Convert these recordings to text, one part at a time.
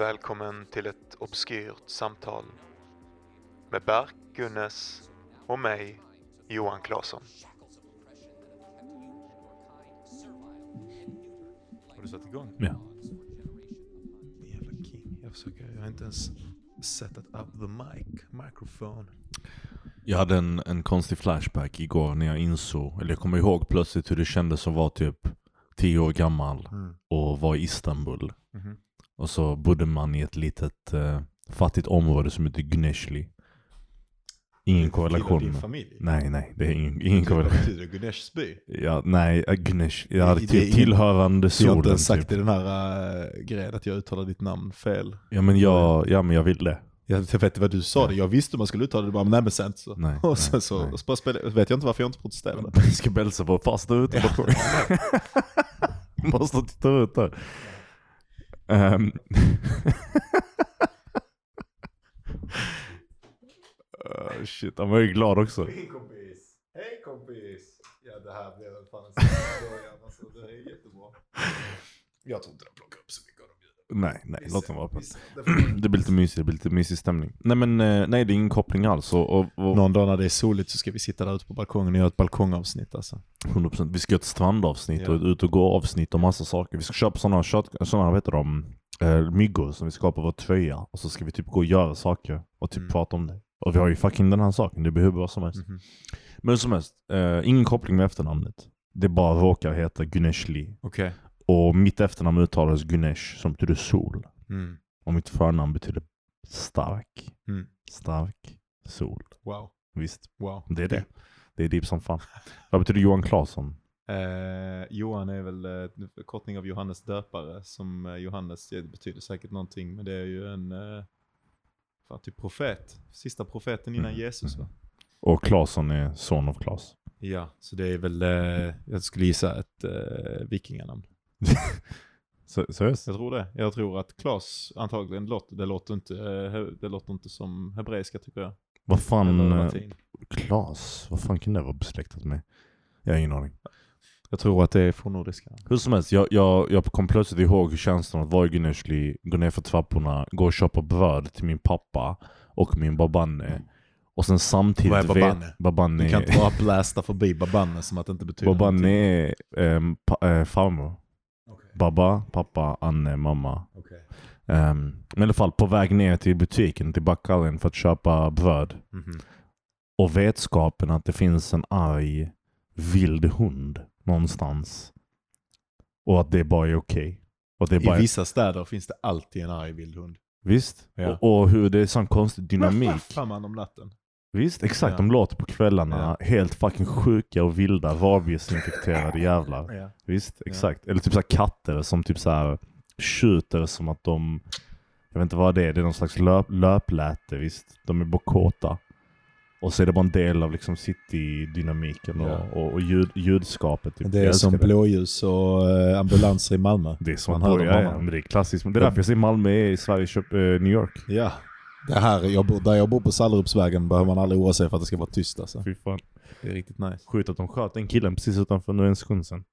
Välkommen till ett obskyrt samtal med Berk Gunnes och mig, Johan Claesson. Har du satt igång? Ja. Jävla king. Jag försöker, jag har inte ens setat up the mic, microphone. Jag hade en, en konstig flashback igår när jag insåg, eller jag kommer ihåg plötsligt hur det kändes att vara typ 10 år gammal Mm. och vara i Istanbul. Och så bodde man i ett litet eh, fattigt område som heter Gneshli. Ingen korrelation. Din familj? Nej, nej, det är ingen, ingen Vad korrelation. betyder det? Guneshs by? Ja, nej, äh, Gnesh. Jag hade ingen- tillhörande Så jag har solen. inte ens sagt Typ. i den här uh, grejen att jag uttalar ditt namn fel. Ja, men jag, ja, men jag vill det. Jag vet vad du sa det, jag visste hur man skulle uttala det bara, men nej men sen så. Nej, och sen nej, så, nej. så spelade, vet jag inte varför jag inte protesterade. Jag ska bälsa på fasta ut Ja. Måste titta ut där. Um. uh, shit, han var ju glad också. Hej kompis! Hej kompis! Ja det här blev väl fan en sån början, alltså det är jättebra. Jag tror inte de plockar upp så mycket av de ljuden. Nej, nej, låt dem vara på. Vissa- det blir lite mysigt, det blir lite mysig stämning. Nej men eh, nej, det är ingen koppling alls. Och, och, och Någon dag när det är soligt så ska vi sitta där ute på balkongen och göra ett balkongavsnitt alltså. 100%. Vi ska göra ett strandavsnitt Ja. och ett ut och gå avsnitt och massa saker. Vi ska köpa sådana, sådana vad heter de, eh, myggor som vi ska ha på vår tröja. Och så ska vi typ gå och göra saker och typ Mm. prata om det. Och vi har ju fucking den här saken, det behöver vad som helst. Mhm. Men hur som helst, eh, ingen koppling med efternamnet. Det bara råkar heta Guneshli. Okej. Och mitt efternamn uttalas Gunesh som betyder sol. Mm. Och mitt förnamn betyder stark. Mm. Stark sol. Wow. Visst, Wow. det är det. Det är deep som fan. Vad betyder Johan Claesson? Eh, Johan är väl eh, förkortning av Johannes döpare. Som eh, Johannes, betyder säkert någonting. Men det är ju en eh, fan, typ profet. Sista profeten innan Mm. Jesus va? Och Claesson är son av Claes. Ja, så det är väl, eh, jag skulle gissa ett eh, vikinganamn. Så- Seriöst? Jag tror det. Jag tror att Klas antagligen låter, det låter inte, eh, det låter inte som hebreiska tycker jag. Vad fan, eh. Claes? Vad fan kan det vara besläktat med? Jag har ingen aning. Jag tror att det är fornnordiska. Hur som helst, jag, jag, jag kom plötsligt ihåg känslan att vara i Guneshli, gå ner för trapporna, gå och köpa bröd till min pappa och min babanne. Och sen samtidigt... Vad är vet- babanne? Babanne, Du kan inte bara blästa förbi Babanne som att det inte betyder babanne någonting. är um, pa, eh, farmor. Baba, pappa, Anne, mamma. Okej. Ehm, men i alla fall på väg ner till butiken, till backhallen för att köpa bröd. Mhm. Och vetskapen att det finns en arg vild hund någonstans. Och att det bara är okej. Det är I bara, vissa städer finns det alltid en arg vildhund. Visst? Ja. Och, och hur det är sån konstig dynamik. Fram man om natten. Visst? Exakt, Ja. de låter på kvällarna. Helt fucking sjuka och vilda rabiesinfekterade jävlar. Ja. Visst? Exakt. Eller typ så katter som typ så här tjuter som att de... Jag vet inte vad det är. Det är någon slags löp, löpläte, visst? De är bara kåta. Och så är det bara en del av liksom city-dynamiken Ja. och, och, och ljud, ljudskapet. Typ. Det är som det. blåljus och eh, ambulanser i Malmö. Det är som Man hör ja, men det är klassiskt. Det är därför jag säger Malmö är i Sverige, eh, New York. Ja. Det här, jag bor, där jag bor på Sallerupsvägen behöver man aldrig oroa sig för att det ska vara tyst alltså. Fy fan. Det är riktigt nice. Sjukt att de sköt den killen precis utanför nu en sekund sedan.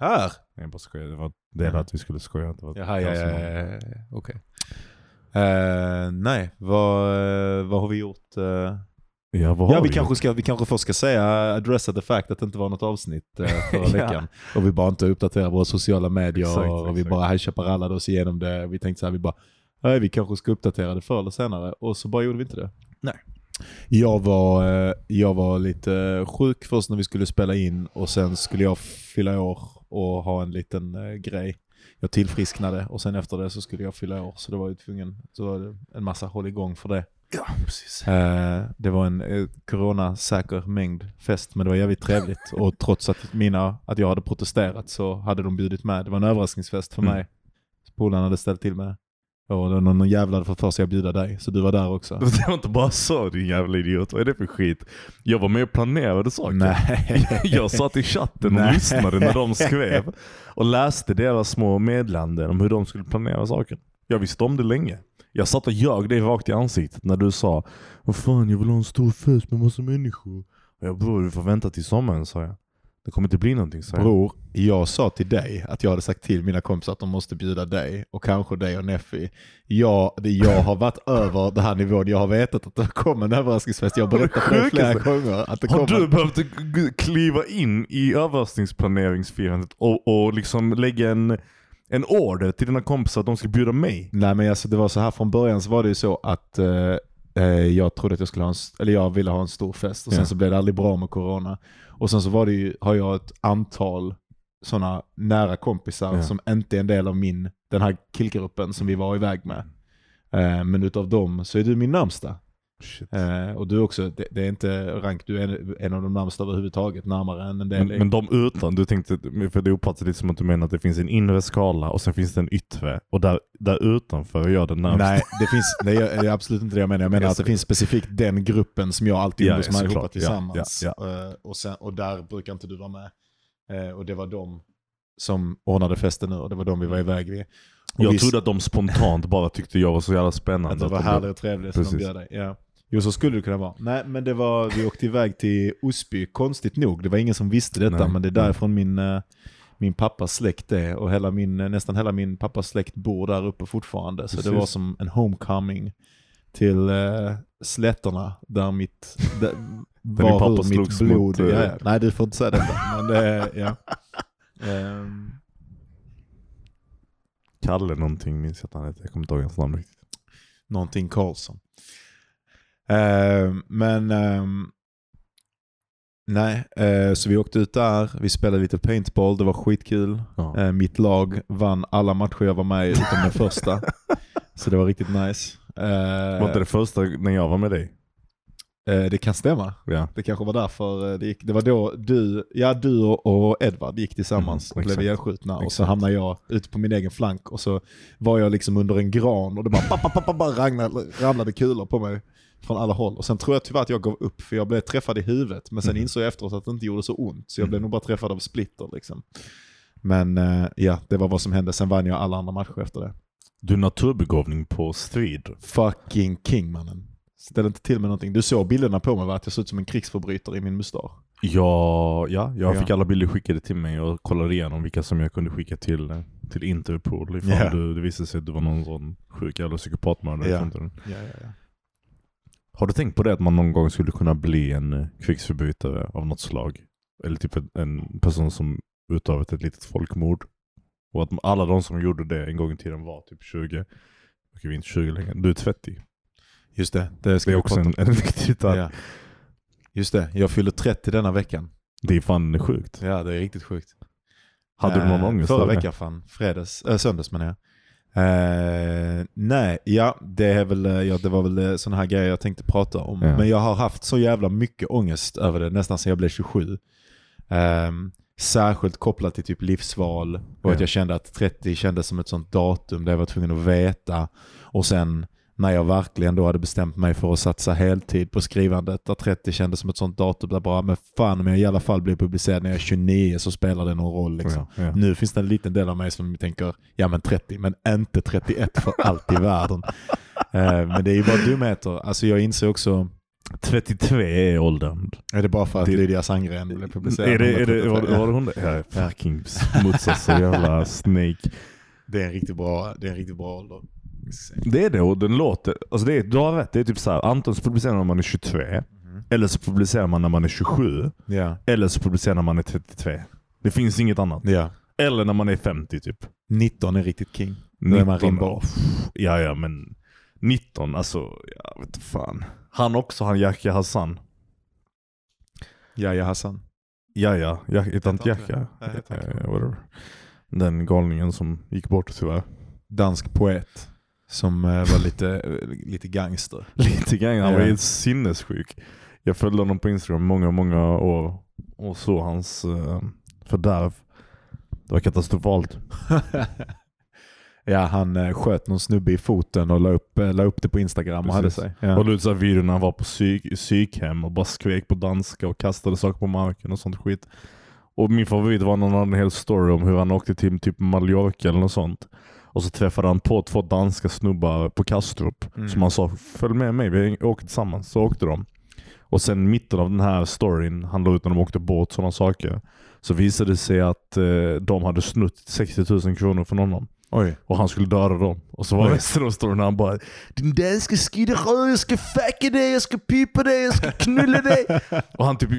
Här? Jag bara skojar, det var det att vi skulle skoja. Det var Jaha, ja, ja, ja, ja, ja. okej. Eh, nej, vad, vad har vi gjort? eh? Ja, vad har ja, vi vi kanske, ska, vi kanske först ska säga, adressa the fact att det inte var något avsnitt eh, förra Ja. veckan. Och vi bara inte uppdaterar våra sociala medier Exakt, och vi exakt. bara High Chaparrallade oss igenom det. Vi tänkte så här, vi bara, nej, vi kanske ska uppdatera det förr eller senare. Och så bara gjorde vi inte det. Nej. Jag var, eh, jag var lite sjuk först när vi skulle spela in och sen skulle jag fylla år och ha en liten eh, grej. Jag tillfrisknade och sen efter det så skulle jag fylla år så det var ju tvungen, så var det en massa håll igång för det. Ja, precis. Eh, det var en eh, coronasäker mängd fest men det var jävligt trevligt och trots att, mina, att jag hade protesterat så hade de bjudit med. Det var en överraskningsfest för Mm. mig. Polarna hade ställt till med. Och någon, någon jävla hade fått för sig att bjuda dig så du var där också. Det var inte bara så din jävla idiot, vad är det för skit? Jag var med och planerade saker. Nej. Jag satt i chatten och Nej. lyssnade när de skrev och läste deras små meddelanden om hur de skulle planera saker. Jag visste om det länge. Jag satt och ljög dig rakt i ansiktet när du sa Vad fan jag vill ha en stor fest med massa människor. Och jag bror du får vänta till sommaren sa jag. Det kommer inte bli någonting så. Bror, jag sa till dig att jag hade sagt till mina kompisar att de måste bjuda dig och kanske dig och Neffi. Jag, det, jag har varit över den här nivån. Jag har vetat att det kommer en överraskningsfest. Jag har berättat för dig flera gånger att det Har kommer. du behövt kliva in i överraskningsplaneringsfirandet och, och liksom lägga en, en order till dina kompisar att de ska bjuda mig? Nej men alltså det var så här från början så var det ju så att eh, jag trodde att jag skulle ha en, eller jag ville ha en stor fest och sen Ja. så blev det aldrig bra med corona. Och sen så var det ju, har jag ett antal sådana nära kompisar Ja. som inte är en del av min, den här killgruppen som vi var iväg med. Eh, men utav dem så är du min närmsta. Eh, och du också, det, det är inte rank, du är en, av de närmsta överhuvudtaget, närmare än en del. Men, men de utan, du tänkte, för det uppfattar lite som att du menar att det finns en inre skala och sen finns det en yttre. Och där, där utanför är jag den närmsta. Nej, det, finns, är, det är absolut inte det jag menar. Jag menar att det finns specifikt den gruppen som jag alltid Ja, umgås ja, med allihopa tillsammans. Ja, Eh, och, sen, och där brukar inte du vara med. Eh, och det var de som ordnade festen nu och det var de vi var iväg vid. Och jag vi- trodde att de spontant bara tyckte jag var så jävla att spännande. det var att härligt och trevligt som de bjöd dig. Ja. Jo, så skulle det kunna vara. Nej, men det var, vi åkte iväg till Osby, konstigt nog. Det var ingen som visste detta, Nej, men det är därifrån min, eh, min pappas släkt är. Och hela min, eh, nästan hela min pappas släkt bor där uppe fortfarande. Så det Precis. var som en homecoming till eh, slätterna där mitt, där, var pappa hur mitt blod... mot, eh, ja, ja. Nej, du får inte säga detta. Men det, ja. Ehm, Kalle någonting minns jag att han hette. Jag kommer inte ihåg hans namn riktigt. någonting Karlsson. Ehm, men ehm, nej, eh, så vi åkte ut där, vi spelade lite paintball, det var skitkul. Ja. Eh, mitt lag vann alla matcher jag var med i utom den första. Så det var riktigt nice. Eh, Var inte det första när jag var med dig? eh, det kan stämma. Ja. Det kanske var därför eh, det gick. Det var då du, ja, du och- Edvard gick tillsammans Mm, och blev ihjälskjutna. Och så hamnade jag ute på min egen flank och så var jag liksom under en gran och det bara, bara ramlade kulor på mig från alla håll. Och sen tror jag tyvärr att jag gav upp för jag blev träffad i huvudet. Men sen Mm. insåg jag efteråt att det inte gjorde så ont. Så jag blev nog bara träffad av splitter liksom. Men eh, ja, det var vad som hände. Sen vann jag alla andra matcher efter det. Du är naturbegåvning på strid. Fucking king mannen. Ställ inte till med någonting. Du såg bilderna på mig va? Att jag såg ut som en krigsförbrytare i min mustasch. Ja, ja, jag Ja. fick alla bilder skickade till mig och kollade igenom vilka som jag kunde skicka till, eh, till Interpol ifall Ja. du, det visade sig att du var någon sån sjuk jävla psykopatmördare. Ja. inte. Ja, ja, ja. Har du tänkt på det att man någon gång skulle kunna bli en eh, krigsförbrytare av något slag? Eller typ en, person som utövat ett litet folkmord? Och att alla de som gjorde det en gång i tiden var typ 20. Okej, vi är inte 20 längre. Du är 30. Just det, det ska Det är också en, en viktig detalj. Ja. Just det, jag fyller 30 denna veckan. Det är fan sjukt. Ja, det är riktigt sjukt. Hade du någon Eh, ångest Förra veckan fan, fredags, äh, söndags menar jag. Eh, nej, ja det, är väl, eh, ja det var väl sådana här grejer jag tänkte prata om. Ja. Men jag har haft så jävla mycket ångest över det nästan sedan jag blev 27. Ehm, särskilt kopplat till typ livsval och att Ja. jag kände att 30 kändes som ett sånt datum där jag var tvungen att veta. Och sen när jag verkligen då hade bestämt mig för att satsa heltid på skrivandet, där 30 kändes som ett sånt datum där bara, men fan om jag i alla fall blir publicerad när jag är 29 så spelar det någon roll liksom. Ja, ja. Nu finns det en liten del av mig som tänker, ja men 30, men inte 31 för allt i världen. Eh, men det är ju bara dumheter. Alltså jag inser också, 33 är åldern. är det bara för att Det- Lydia Sandgren blev publicerad? Är det, är det, var, 133? var det hon? Ja, fucking smutsar så jävla snake. det är en riktigt bra, det är en riktigt bra ålder. Det är det och den låter, alltså det är, du har rätt, det är typ så här. antingen så publicerar man när man är 23, eller så publicerar man när man är 27, Ja, eller så publicerar man när man är 33. Det finns inget annat. ja. Eller när man är 50 typ. 19 är riktigt king. Då är man 19, rimbar. ja ja men 19, alltså, jag vet fan. Han också, han Jackie Hassan. Ja Hassan. Ja ja, heter han inte Eh, whatever. Den galningen som gick bort tyvärr. Dansk poet. Som eh, var lite, eh, lite gangster. Lite grann, han var helt sinnessjuk. Jag följde honom på Instagram många, många år och såg hans uh, fördärv. Det var katastrofalt. ja, han eh, sköt någon snubbe i foten och la upp, eh, la upp det på Instagram och hade Precis. sig. Ja. Och du så här videon när han var på psyk, psykhem och bara skrek på danska och kastade saker på marken och sånt skit. Och min favorit var när han hade en hel story om hur han åkte till typ Mallorca eller något sånt. Och så träffade han på två danska snubbar på Kastrup. Mm. Som han sa, följ med mig, vi åker tillsammans. Så åkte de. Och sen mitten av den här storyn, han la ut när de åkte båt, sådana saker. Så visade det sig att eh, de hade snutt 60 000 kronor från honom. Oj. Och han skulle döda dem. Och så var Oj. Västerås-storyn han bara Din danska skidderö, jag ska fucka dig, jag ska pipa dig, jag ska knulla dig. och han typ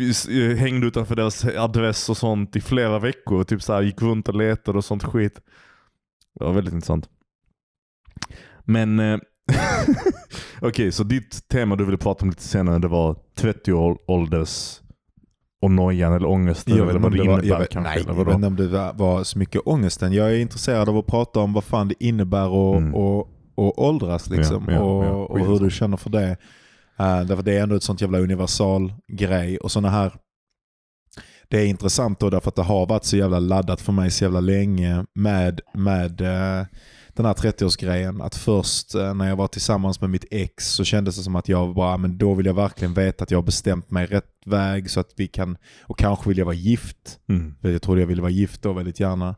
hängde utanför deras adress och sånt i flera veckor. Och typ så här, gick runt och letade och sånt skit. Det var väldigt intressant. Men eh, okej, så ditt tema du ville prata om lite senare det var 30-ålders och nojan eller ångesten. Jag eller vet vad inte det om det var, innebär jag vet, kanske. nej, eller jag vadå? vet inte om det var, var så mycket ångesten. Jag är intresserad av att prata om vad fan det innebär och, Mm. och, och åldras liksom. Ja, ja, och, ja, och hur du känner för det. Uh, därför det är ändå ett sånt jävla universal grej. Och såna här det är intressant då därför att det har varit så jävla laddat för mig så jävla länge med, med eh, den här 30-årsgrejen. Att först eh, när jag var tillsammans med mitt ex så kändes det som att jag bara, men då vill jag verkligen veta att jag har bestämt mig rätt väg så att vi kan, och kanske vill jag vara gift. Mm. Jag trodde jag ville vara gift då väldigt gärna.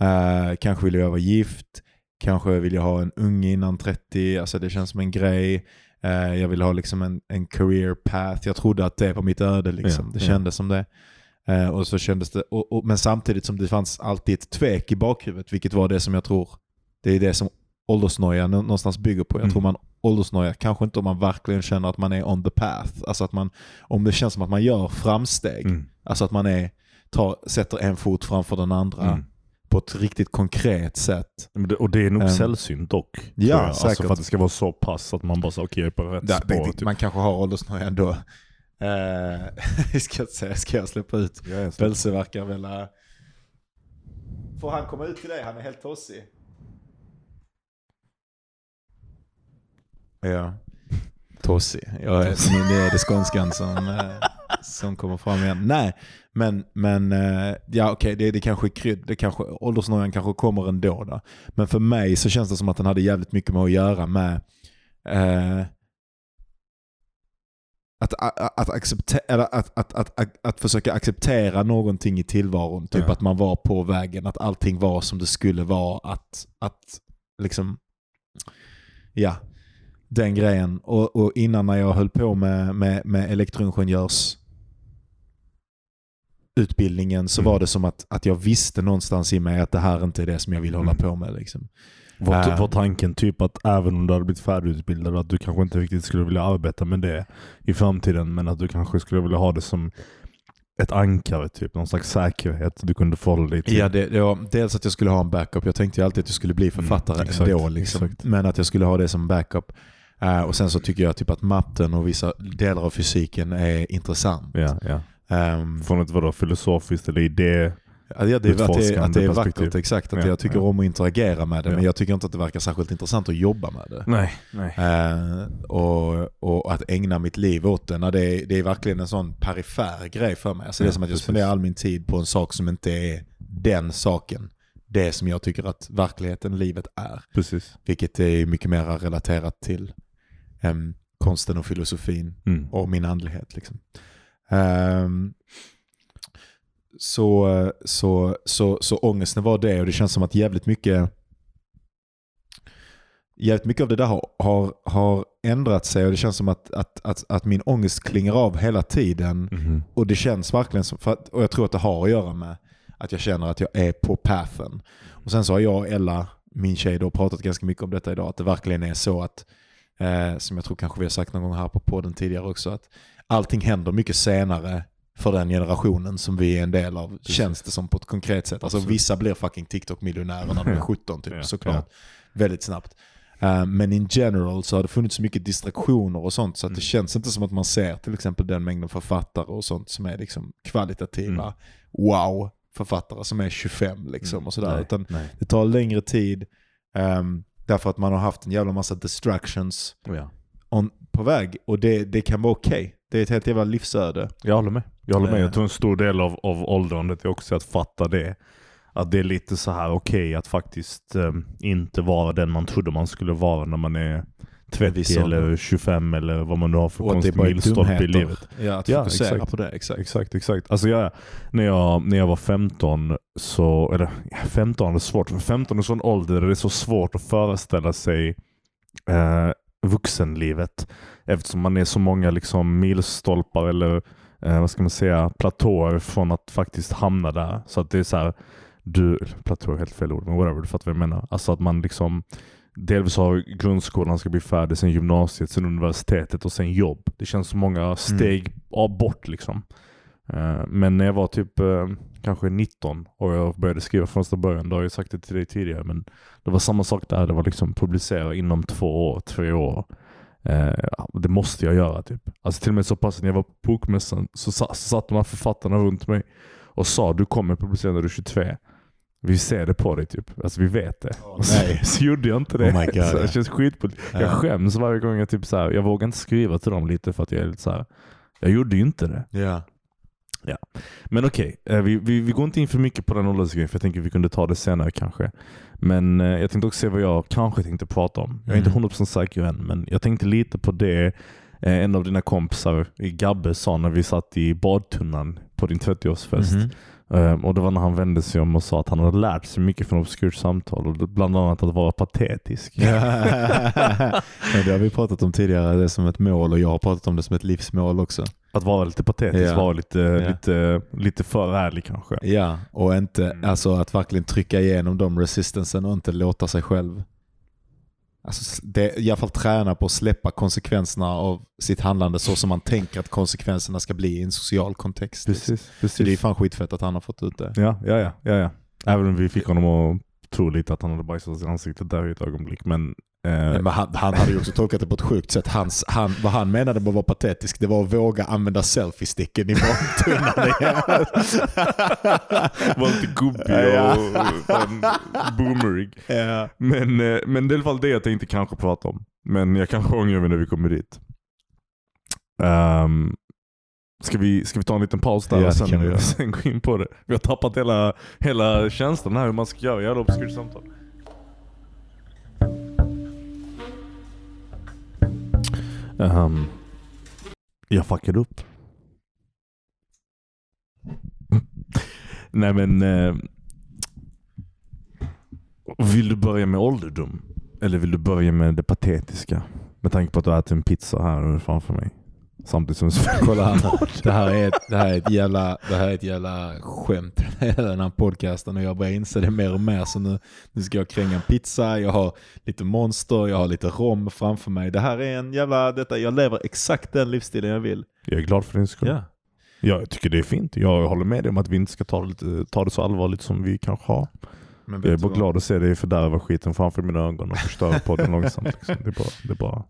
Eh, kanske vill jag vara gift. Kanske vill jag ha en unge innan 30. Alltså det känns som en grej. Eh, jag vill ha liksom en, en career path. Jag trodde att det var mitt öde. Liksom. Ja, det ja. kändes som det. Eh, och så kändes det och, och, men samtidigt som det fanns alltid ett tvek i bakhuvudet. Vilket var det som jag tror, det är det som åldersnoja nå- någonstans bygger på. Jag Mm. tror man åldersnoja, kanske inte om man verkligen känner att man är on the path. Alltså att man, om det känns som att man gör framsteg. Mm. Alltså att man är, tar, sätter en fot framför den andra Mm. på ett riktigt konkret sätt. Det- Och det är nog Ehm, sällsynt dock. ja, jag. Alltså säkert. för att det ska vara så pass att man bara så okej jag är på rätt Där, spår. det, typ. Man kanske har åldersnoja ändå. Eh, ska jag säga, ska jag släppa ut? Jag verkar väl... Får han komma ut till dig? Han är helt tossig. Ja. Tossig. Ja, det är det skånskan som, eh, som kommer fram igen. Nej, men, men eh, ja okej, det, det kanske är krydd. Det kanske, åldersnojan kanske kommer ändå. Då. Men för mig så känns det som att den hade jävligt mycket med att göra med eh, att, att, att, acceptera, att, att, att, att, att försöka acceptera någonting i tillvaron. Typ Ja. att man var på vägen, att allting var som det skulle vara. Att, att liksom, ja, den grejen. Och, och innan när jag höll på med, med, med elektroingenjörs utbildningen så Mm. var det som att, att jag visste någonstans i mig att det här inte är det som jag vill hålla Mm. på med. Liksom. Var, Ehm. var tanken typ att även om du hade blivit färdigutbildad att du kanske inte riktigt skulle vilja arbeta med det i framtiden men att du kanske skulle vilja ha det som ett ankare, typ någon slags säkerhet du kunde förhålla dig till. Ja, det, var dels att jag skulle ha en backup. Jag tänkte ju alltid att jag skulle bli författare Mm, exakt, ändå. Liksom. exakt. Men att jag skulle ha det som backup. Eh, och sen så tycker jag typ att matten och vissa delar av fysiken är intressant. ja, ja. Ehm, Från ett vadå, filosofiskt eller idé? Ja, det, att, det, att det är vackert, exakt. Att Ja, jag tycker ja. om att interagera med det, men jag tycker inte att det verkar särskilt intressant att jobba med det. Nej. nej. Eh, och, och att ägna mitt liv åt det, det, är, det är verkligen en sån perifer grej för mig. Alltså det är som att jag spenderar all min tid på en sak som inte är den saken. Det som jag tycker att verkligheten, livet är. Precis. Vilket är mycket mer relaterat till em, konsten och filosofin Mm. och min andlighet. Liksom. Ehm, så, så, så, så ångesten var det och det känns som att jävligt mycket jävligt mycket av det där har, har, har ändrat sig och det känns som att, att, att, att min ångest klingar av hela tiden. Mhm. Och det känns verkligen som, för att, och jag tror att det har att göra med att jag känner att jag är på pathen. Och sen så har jag och Ella, min tjej, då pratat ganska mycket om detta idag. Att det verkligen är så att, eh, som jag tror kanske vi har sagt någon gång här på podden tidigare också, att allting händer mycket senare för den generationen som vi är en del av, känns det som på ett konkret sätt. Alltså Absolut. vissa blir fucking TikTok-miljonärer när de är 17 typ, Ja, såklart. Väldigt snabbt. Eh, men in general så har det funnits så mycket distraktioner och sånt så att Mm. det känns inte som att man ser till exempel den mängden författare och sånt som är liksom kvalitativa Mm. wow författare som är 25 liksom Mm. och sådär. Nej, Utan nej. det tar längre tid ehm, därför att man har haft en jävla massa distractions Ja. on, på väg och det, det kan vara okej. Det är ett helt jävla livsöde. Jag håller med. Jag håller med. Eh. Jag tror en stor del av, av åldrandet är också att fatta det. Att det är lite så här okej att faktiskt eh, inte vara den man trodde man skulle vara när man är 30 viss ålder. eller 25 eller vad man nu har för konstig milstolpe i livet. Ja, att Ja, fokusera exakt. på det. Exakt. Exakt, exakt. Alltså jag, när, jag, när jag var 15 så, eller ja, 15 är svårt, för 15 är sån ålder där det är så svårt att föreställa sig eh, vuxenlivet. Eftersom man är så många liksom milstolpar eller eh, vad ska man säga, platåer från att faktiskt hamna där. Så att det är så här, du, platå är helt fel ord, men whatever, du fattar vad jag menar. Alltså att man liksom delvis har grundskolan ska bli färdig, sen gymnasiet, sen universitetet och sen jobb. Det känns som många steg av bort liksom. Eh, Men när jag var typ eh, kanske 19 och jag började skriva från första början, då har jag sagt det till dig tidigare, men det var samma sak där. Det var liksom publicera inom två år, tre år. Eh, det måste jag göra typ. Alltså till och med så pass när jag var på bokmässan så, sa- så satt de här författarna runt mig och sa du kommer publicera när du är 22. Vi ser det på dig typ. Alltså vi vet det. Och så, nej. så gjorde jag inte det. Oh my God, så det känns skitbult. Jag Ja. skäms varje gång jag typ så här, jag vågar inte skriva till dem lite för att jag är lite så här. jag gjorde ju inte det. Ja. Men okej, eh, vi, vi, vi går inte in för mycket på den åldersgrejen för jag tänker att vi kunde ta det senare kanske. Men eh, jag tänkte också se vad jag kanske tänkte prata om. Jag är Mm. inte 100% säker än, men jag tänkte lite på det eh, en av dina kompisar, Gabbe, sa när vi satt i badtunnan på din 30-årsfest. Mhm. Eh, och Det var när han vände sig om och sa att han hade lärt sig mycket från Obskurt samtal. Och bland annat att vara patetisk. Det har vi pratat om tidigare, det är som ett mål och jag har pratat om det som ett livsmål också. Att vara lite patetisk, Ja. vara lite, Ja. lite, lite för ärlig kanske. Ja, och inte, Mm. alltså att verkligen trycka igenom de resistansen och inte låta sig själv. Alltså, det, I alla fall träna på att släppa konsekvenserna av sitt handlande så som man tänker att konsekvenserna ska bli i en social kontext. liksom. Precis, Så det är precis. fan skitfett att han har fått ut det. Ja, ja, ja, ja, ja. Även om vi fick honom att tro lite att han hade bajsat i ansiktet där i ett ögonblick. Men, Men han, han hade ju också tolkat det på ett sjukt sätt. Hans, han, vad han menade med att vara patetisk, det var att våga använda selfie-sticken i badtunnan igen. var lite gubbig och fan, boomerig. ja. Men, eh, men det är i alla fall det jag tänkte kanske prata om. Men jag kanske ångrar mig när vi kommer dit. Um, ska, vi, ska vi ta en liten paus där Ja, och sen, sen gå in på det? Vi har tappat hela, hela känslan här hur man ska göra jävla obskyrt samtal. Um, jag fuckade upp. Nej men... Uh, vill du börja med ålderdom? Eller vill du börja med det patetiska? Med tanke på att du äter en pizza här framför mig. Samtidigt som Kolla här. Det här är ett, det här är ett, jävla, det här är ett jävla skämt, hela den här podcasten. Och jag börjar inse det mer och mer. Så nu, nu ska jag kränga en pizza, jag har lite monster, jag har lite rom framför mig. Det här är en jävla, detta, jag lever exakt den livsstilen jag vill. Jag är glad för din skull. Ja. Ja, jag tycker det är fint. Jag håller med dig om att vi inte ska ta det, ta det så allvarligt som vi kanske har. Jag är bara glad att se dig fördärva skiten framför mina ögon och förstöra podden långsamt. Liksom. Det, är bara, det är bara...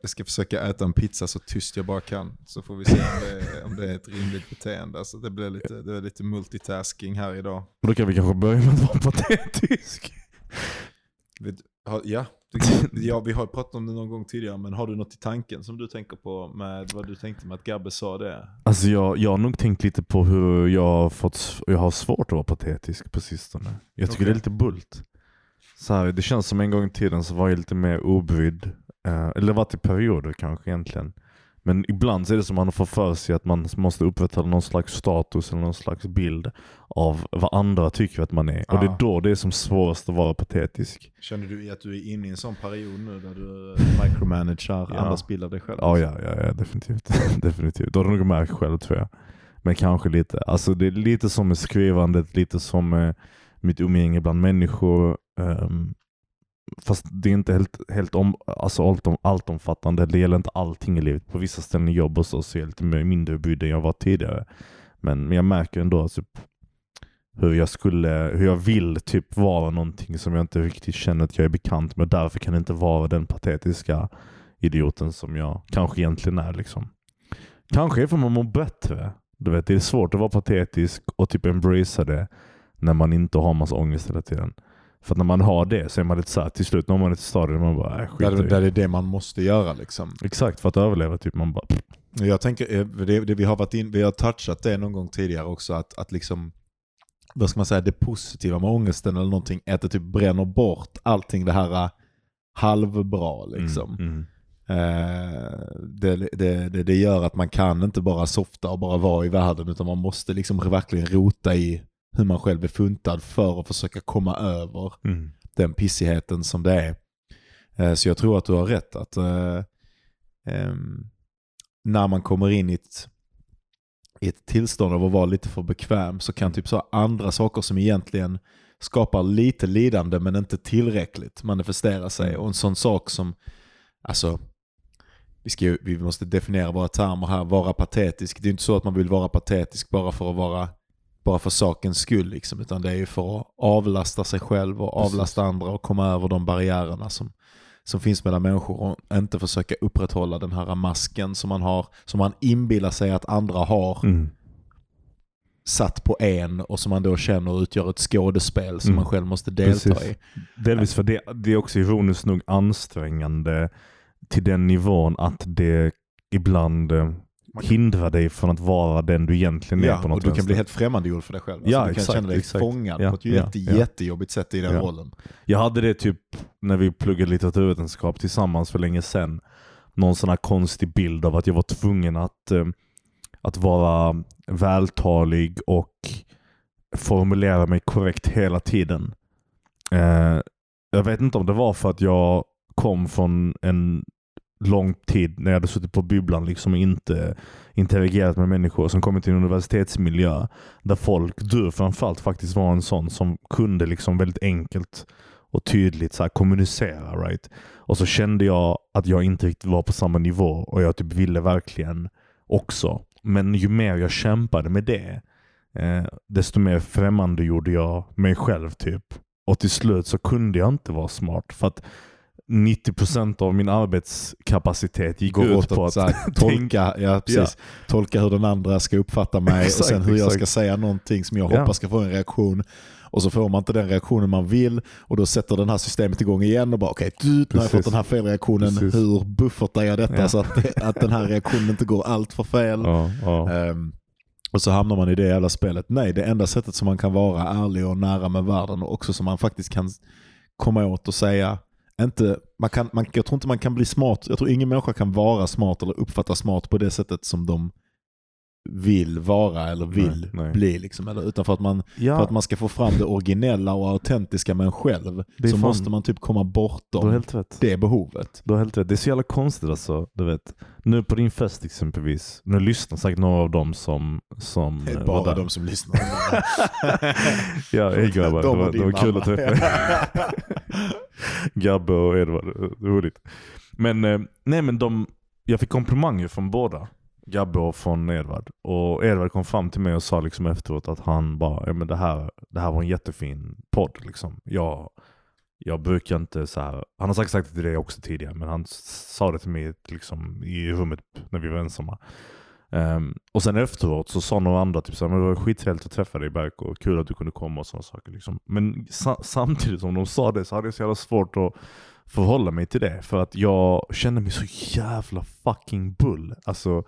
Jag ska försöka äta en pizza så tyst jag bara kan. Så får vi se om det är, om det är ett rimligt beteende. Alltså det blir lite, det är lite multitasking här idag. Och Då kan vi kanske börja med att vara patetisk. Ja, ja, vi har pratat om det någon gång tidigare, men har du något i tanken som du tänker på med vad du tänkte med att Gabbe sa det? Alltså jag, jag har nog tänkt lite på hur jag har, fått, jag har svårt att vara patetisk på sistone. Jag tycker Okej. det är lite bult. Så här, det känns som en gång i tiden så var jag lite mer obrydd. Eh, eller det var till perioder kanske egentligen. Men ibland så är det som att man får för sig att man måste upprätthålla någon slags status eller någon slags bild av vad andra tycker att man är. Och det är Ja. då det är som svårast att vara patetisk. Känner du att du är inne i en sån period nu där du micromanager Ja. andras bild av dig själv? Ja, ja, ja, ja definitivt. definitivt. Då har du nog märkt själv tror jag. Men kanske lite. Alltså det är lite som med skrivandet, lite som med mitt umgänge bland människor. ehm, fast det är inte helt, helt om, alltså allt, om, allt omfattande. Det gäller inte allting i livet. På vissa ställen i jobb och så, så är jag lite mindre brydd än jag var tidigare. Men, men jag märker ändå typ, hur jag skulle, hur jag vill typ vara någonting som jag inte riktigt känner att jag är bekant med. Därför kan jag inte vara den patetiska idioten som jag kanske egentligen är. Liksom. Kanske är för man mår bättre. Du vet, det är svårt att vara patetisk och typ embracea det när man inte har massa ångest hela tiden. För att när man har det så är man lite såhär, till slut når man ett stadie där man bara, äh, skit Där, där är det man måste göra liksom. Exakt, för att överleva. Typ man bara, Jag tänker, eh, det, det vi, har varit in, vi har touchat det någon gång tidigare också, att, att liksom, vad ska man säga, det positiva med ångesten eller någonting är att det typ bränner bort allting det här eh, halvbra liksom. Mm, mm. Det, det, det, det gör att man kan inte bara softa och bara vara i världen utan man måste liksom verkligen rota i hur man själv är funtad för att försöka komma över Mm. den pissigheten som det är. Eh, Så jag tror att du har rätt att eh, ehm, när man kommer in i ett, i ett tillstånd av att vara lite för bekväm så kan typ så andra saker som egentligen skapar lite lidande men inte tillräckligt manifestera sig. Och en sån sak som, alltså, vi, ska ju, vi måste definiera våra termer här, vara patetisk. Det är inte så att man vill vara patetisk bara för att vara bara för sakens skull liksom, utan det är ju för att avlasta sig själv och avlasta andra och komma över de barriärerna som, som finns mellan människor och inte försöka upprätthålla den här masken som man har, som man inbillar sig att andra har Mm. satt på en och som man då känner utgör ett skådespel som Mm. man själv måste delta Precis. i. Delvis för det, det är också ironiskt nog ansträngande till den nivån att det ibland kan- hindrar dig från att vara den du egentligen är Ja, på och något du kan bli helt främmandegjord för dig själv. Alltså, Ja, du kan exakt, känna dig exakt. fångad Ja, på ett ja, jätte, ja. jättejobbigt sätt i den Ja. rollen. Jag hade det typ när vi pluggade litteraturvetenskap tillsammans för länge sedan. Någon sån här konstig bild av att jag var tvungen att, eh, att vara vältalig och formulera mig korrekt hela tiden. Eh, jag vet inte om det var för att jag kom från en lång tid när jag hade suttit på bibblan liksom och inte interagerat med människor som kommit till en universitetsmiljö där folk, du framförallt, faktiskt var en sån som kunde liksom väldigt enkelt och tydligt så här kommunicera. Right? Och så kände jag att jag inte riktigt var på samma nivå och jag typ ville verkligen också. Men ju mer jag kämpade med det, eh, desto mer främmande gjorde jag mig själv. typ. Och till slut så kunde jag inte vara smart. För att 90% av min arbetskapacitet gick Går ut på att att tolka, ja, precis, tolka hur den andra ska uppfatta mig Exakt, och sen hur jag ska exakt. säga någonting som jag Ja. hoppas ska få en reaktion. Och så får man inte den reaktionen man vill och då sätter den här systemet igång igen och bara okej, okay, nu har jag fått den här felreaktionen, Precis. hur buffertar jag detta Ja. så att, att den här reaktionen inte går allt för fel? Ja, ja. Ehm, och så hamnar man i det jävla spelet. Nej, det enda sättet som man kan vara ärlig och nära med världen och också som man faktiskt kan komma åt och säga, inte, man kan, man, jag tror inte man kan bli smart, jag tror ingen människa kan vara smart eller uppfatta smart på det sättet som de vill vara eller vill Nej, nej. bli. Liksom, eller, utan för att, man, Ja, för att man ska få fram det originella och autentiska med en själv så fan- måste man typ komma bortom det behovet. Du har helt rätt. Det är så jävla konstigt alltså. Du vet. Nu på din fest exempelvis. Nu lyssnar säkert några av dem som, som Det är eh, bara var där. de som lyssnar. ja, hej grabbar. De var, det var kul mamma. att träffa er. Gabbe och Edvard. Roligt. Men, eh, nej men de, jag fick komplimanger från båda. Gabbe och från Edvard. Och Edvard kom fram till mig och sa liksom efteråt att han bara, ja men det här, det här var en jättefin podd liksom. Jag, jag brukar inte så här. han har säkert sagt det till dig också tidigare, men han sa det till mig liksom, i rummet när vi var ensamma. Um, och sen efteråt så sa några andra typ så här, men det var skittrevligt att träffa dig Berk och kul att du kunde komma och sådana saker. Liksom. Men sa- samtidigt som de sa det så hade jag så jävla svårt att förhålla mig till det. För att jag kände mig så jävla fucking bull. Alltså,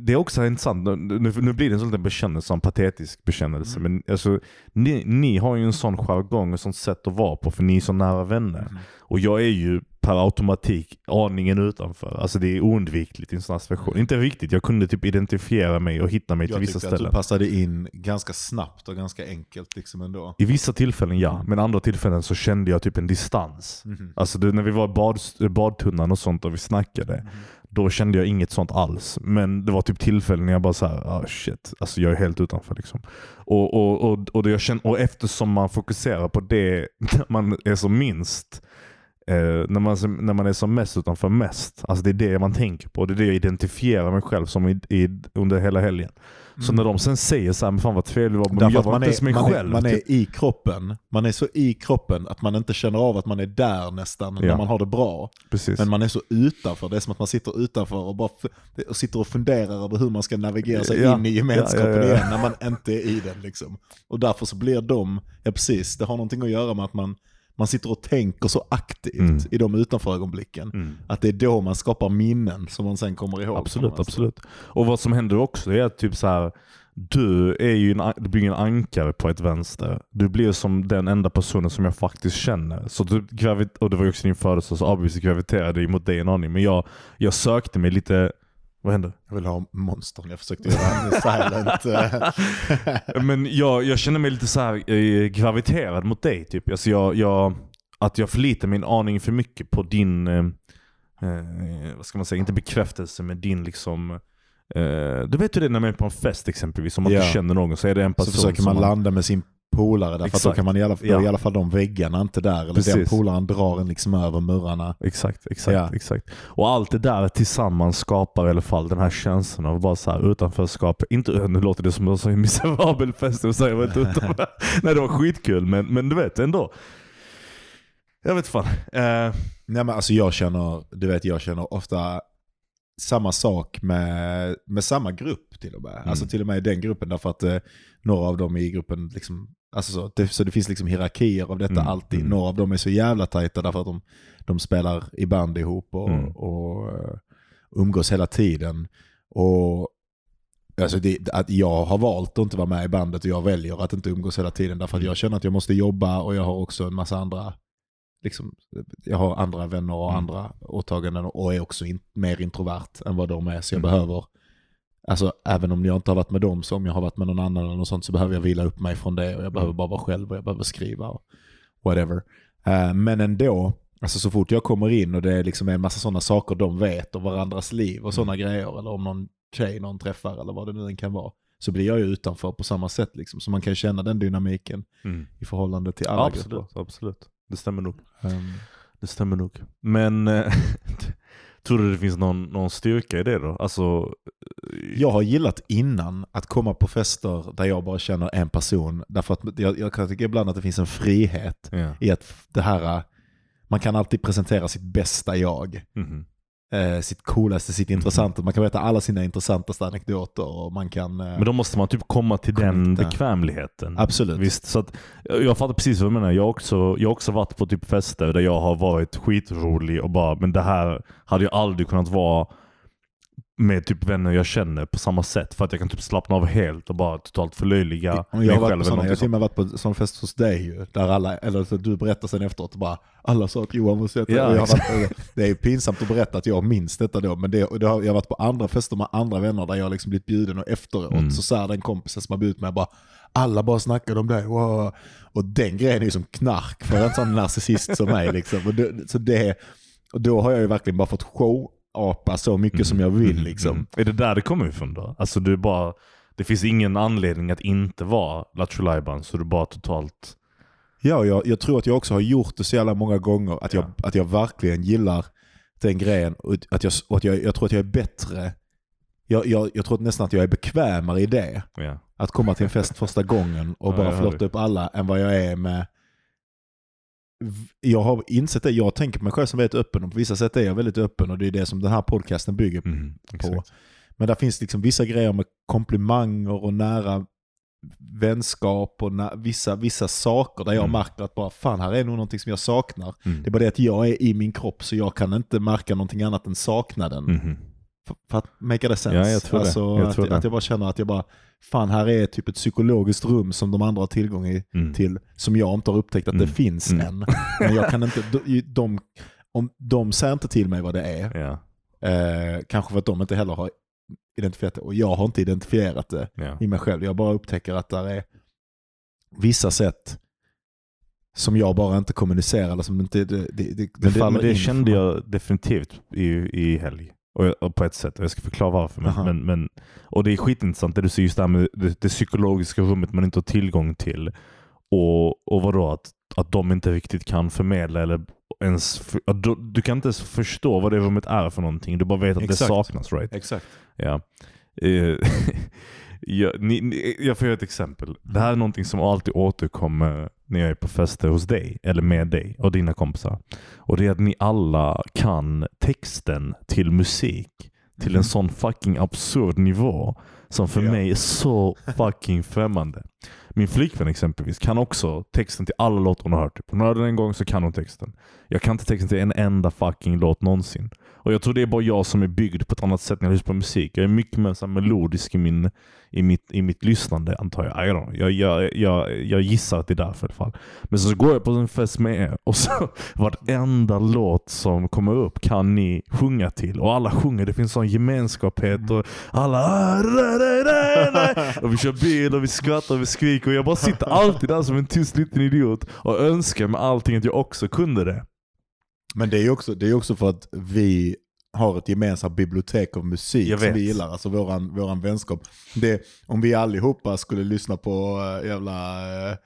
det är också intressant, nu, nu nu blir det en sån där bekännelse, en patetisk bekännelse. Mm. Men alltså, ni, ni har ju en sån jargong och sånt sätt att vara på för ni är så nära vänner. Mm. Och jag är ju per automatik aningen utanför. Alltså det är oundvikligt i en sån här situation. Inte riktigt, jag kunde typ identifiera mig och hitta mig till Jag vissa tyckte att ställen. du passade in ganska snabbt och ganska enkelt liksom ändå. I vissa tillfällen ja, Mm. men andra tillfällen så kände jag typ en distans. Mhm. Alltså det, när vi var i bad, badtunnan och sånt och vi snackade, Mhm då kände jag inget sånt alls. Men det var typ tillfällen när jag bara såhär, ah shit, alltså jag är helt utanför liksom. Och, och, och, och, det jag känner, och eftersom man fokuserar på det när man är som minst, eh, när, man, när man är som mest utanför mest, alltså det är det man tänker på. Det är det jag identifierar mig själv som i, i, under hela helgen. Så när de sen säger såhär, men fan vad trevligt det var, men. Därför jag var man inte ens är, mig man, är, själv. man är typ. i kroppen. Man är så i kroppen att man inte känner av att man är där nästan när Ja. man har det bra. Precis. Men man är så utanför. Det är som att man sitter utanför och bara och sitter och funderar över hur man ska navigera sig Ja. in i gemenskapen ja. igen när man inte är i den. Liksom. Och därför så blir de, ja precis, det har någonting att göra med att man, man sitter och tänker så aktivt Mm. i de utanför-ögonblicken. Mm. Att det är då man skapar minnen som man sen kommer ihåg. Absolut, absolut. Och vad som händer också är att typ så här, du är ju en, du blir en ankare på ett vänster. Du blir som den enda personen som jag faktiskt känner. Så du gravit- och det var ju också din födelsedag så obviously graviterade jag mot dig en aning. Men jag, jag sökte mig lite, vad hände? Jag vill ha monstern, jag försökte göra en silent. Men jag, jag känner mig lite så här eh, graviterad mot dig. Typ. Alltså jag, jag, att jag förlitar mig en aning för mycket på din, eh, eh, vad ska man säga, inte bekräftelse men din liksom Eh, du vet hur det är när man är på en fest exempelvis, om man Ja. inte känner någon så är det en person Så försöker som man landa med sin polare därför att då kan man i alla, Ja. i alla fall de väggarna inte där. Eller den Precis. polaren drar en liksom över murarna. Exakt, exakt, Ja. exakt. Och allt det där tillsammans skapar i alla fall den här känslan av bara så här utanförskap. Inte, nu låter det som en miserabel fest och säger inte utanför. Nej det var skitkul men, men du vet ändå. Jag vet fan. Eh, Nej men alltså jag känner, du vet jag känner ofta samma sak med, med samma grupp till och med. Mm. Alltså till och med i den gruppen därför att eh, några av dem i gruppen liksom, alltså så, det, så det finns liksom hierarkier av detta Mm, alltid. mm. Några av dem är så jävla tajta därför att de, de spelar i band ihop och, Mm. och eh, umgås hela tiden. Och Alltså det, att jag har valt att inte vara med i bandet och jag väljer att inte umgås hela tiden därför att jag känner att jag måste jobba och jag har också en massa andra liksom, jag har andra vänner och Mm. andra åtaganden och är också in, mer introvert än vad de är. Så jag Mm. behöver, alltså även om jag inte har varit med dem, så om jag har varit med någon annan eller sånt så behöver jag vila upp mig från det och jag behöver Mm. bara vara själv och jag behöver skriva och whatever. Eh, men ändå, alltså så fort jag kommer in och det är liksom en massa sådana saker de vet om varandras liv och sådana grejer eller om någon tjej någon träffar eller vad det nu än kan vara så blir jag ju utanför på samma sätt liksom. Så man kan känna den dynamiken mm. i förhållande till alla Absolut, grupper. absolut. Det stämmer nog. Ehm, Det stämmer nog. Men eh, tror du det finns någon, någon styrka i det då? Alltså, eh, Jag har gillat innan att komma på fester där jag bara känner en person. Därför att jag, jag kan tycka ibland att det finns en frihet ja. i att det här, man kan alltid presentera sitt bästa jag. Mhm. Eh, sitt coolaste, sitt intressanta. Man kan berätta alla sina intressantaste anekdoter och man kan... Eh, Men då måste man typ komma till den Connecta. bekvämligheten. absolut. Visst, så att, jag fattar precis vad du menar. Jag har också, jag också varit på typ fester där jag har varit skitrolig och bara, men det här hade jag aldrig kunnat vara med typ vänner jag känner på samma sätt. För att jag kan typ slappna av helt och bara totalt förlöjliga jag mig själv. varit på eller såna, jag har till och med varit på sån fest hos dig ju, där alla, eller så du berättar sen efteråt och bara alla sa att Johan måste äta. Ja, varit, det är pinsamt att berätta att jag minns detta då, men det, det har, jag har varit på andra fester med andra vänner där jag liksom blivit bjuden och efteråt Mm. så sa den kompisen som har bjudit mig bara alla bara snackade om det. Wow. Och den grejen är ju som knark för en sån narcissist som mig. Liksom. Det, så det, och då har jag ju verkligen bara fått showapa så mycket som jag vill. Mhm, Liksom. mhm. Är det där det kommer ifrån då? Alltså du bara, det finns ingen anledning att inte vara Lattjo så du bara totalt... Ja, jag, jag tror att jag också har gjort det så jävla många gånger. Att jag, Ja. att jag verkligen gillar den grejen. Och att jag, och att jag, jag tror att jag är bättre. Jag, jag, jag tror nästan att jag är bekvämare i det. Ja. Att komma till en fest första gången och Ja, bara jag det. upp alla än vad jag är med jag har insett det, jag tänker på mig själv som väldigt öppen och på vissa sätt är jag väldigt öppen och det är det som den här podcasten bygger på. Mhm, exakt. Men där finns liksom vissa grejer med komplimanger och nära vänskap och nä- vissa, vissa saker där jag Mm. märker att bara fan här är nog någonting som jag saknar. Mm. Det är bara det att jag är i min kropp så jag kan inte märka någonting annat än saknaden. Mhm. För, att make det sense. Ja, jag tror alltså, Jag att, tror det. att jag bara känner att jag bara, fan här är typ ett psykologiskt rum som de andra har tillgång i, Mm. till, som jag inte har upptäckt att Mm. det finns Mm. än. Men jag kan inte, de, de, om, de säger inte till mig vad det är. Ja, Eh, kanske för att de inte heller har identifierat det. Och jag har inte identifierat det ja. i mig själv. Jag bara upptäcker att där är vissa sätt som jag bara inte kommunicerar. Eller som inte, det, det, det, det Men det, faller men det in kände jag definitivt i, i helg. Och, och på ett sätt. Jag ska förklara varför. Men, Aha. men, men, och det är skitintressant det du säger just det här med det, det psykologiska rummet man inte har tillgång till. Och, och vadå? Att, att de inte riktigt kan förmedla eller ens... För, du, du kan inte ens förstå vad det rummet är för någonting. Du bara vet att Exakt. det saknas. right? Exakt. Ja. Jag, ni, ni, jag får göra ett exempel. Det här är någonting som alltid återkommer när jag är på fester hos dig, eller med dig och dina kompisar. Och det är att ni alla kan texten till musik till en Mhm. sån fucking absurd nivå som för Ja. mig är så fucking främmande. Min flickvän exempelvis kan också texten till alla låtar hon har hört. Typ. Hon hörde den en gång så kan hon texten. Jag kan inte texten till en enda fucking låt någonsin. Och jag tror det är bara jag som är byggd på ett annat sätt när jag lyssnar på musik. Jag är mycket mer melodisk i, min, i, mitt, i mitt lyssnande antar jag. I don't know. Jag, jag, jag, jag gissar att det är därför i alla fall. Men så går jag på en fest med er och så varenda låt som kommer upp kan ni sjunga till. Och alla sjunger. Det finns sån gemenskaphet och alla "Ah, da, da, da, da." och vi kör bil och vi skrattar och vi skriker och jag bara sitter alltid där som en tyst liten idiot och önskar med allting att jag också kunde det. Men det är ju också, det är också för att vi har ett gemensamt bibliotek av musik som vi gillar, alltså våran, våran vänskap. Det, om vi allihopa skulle lyssna på äh, jävla äh,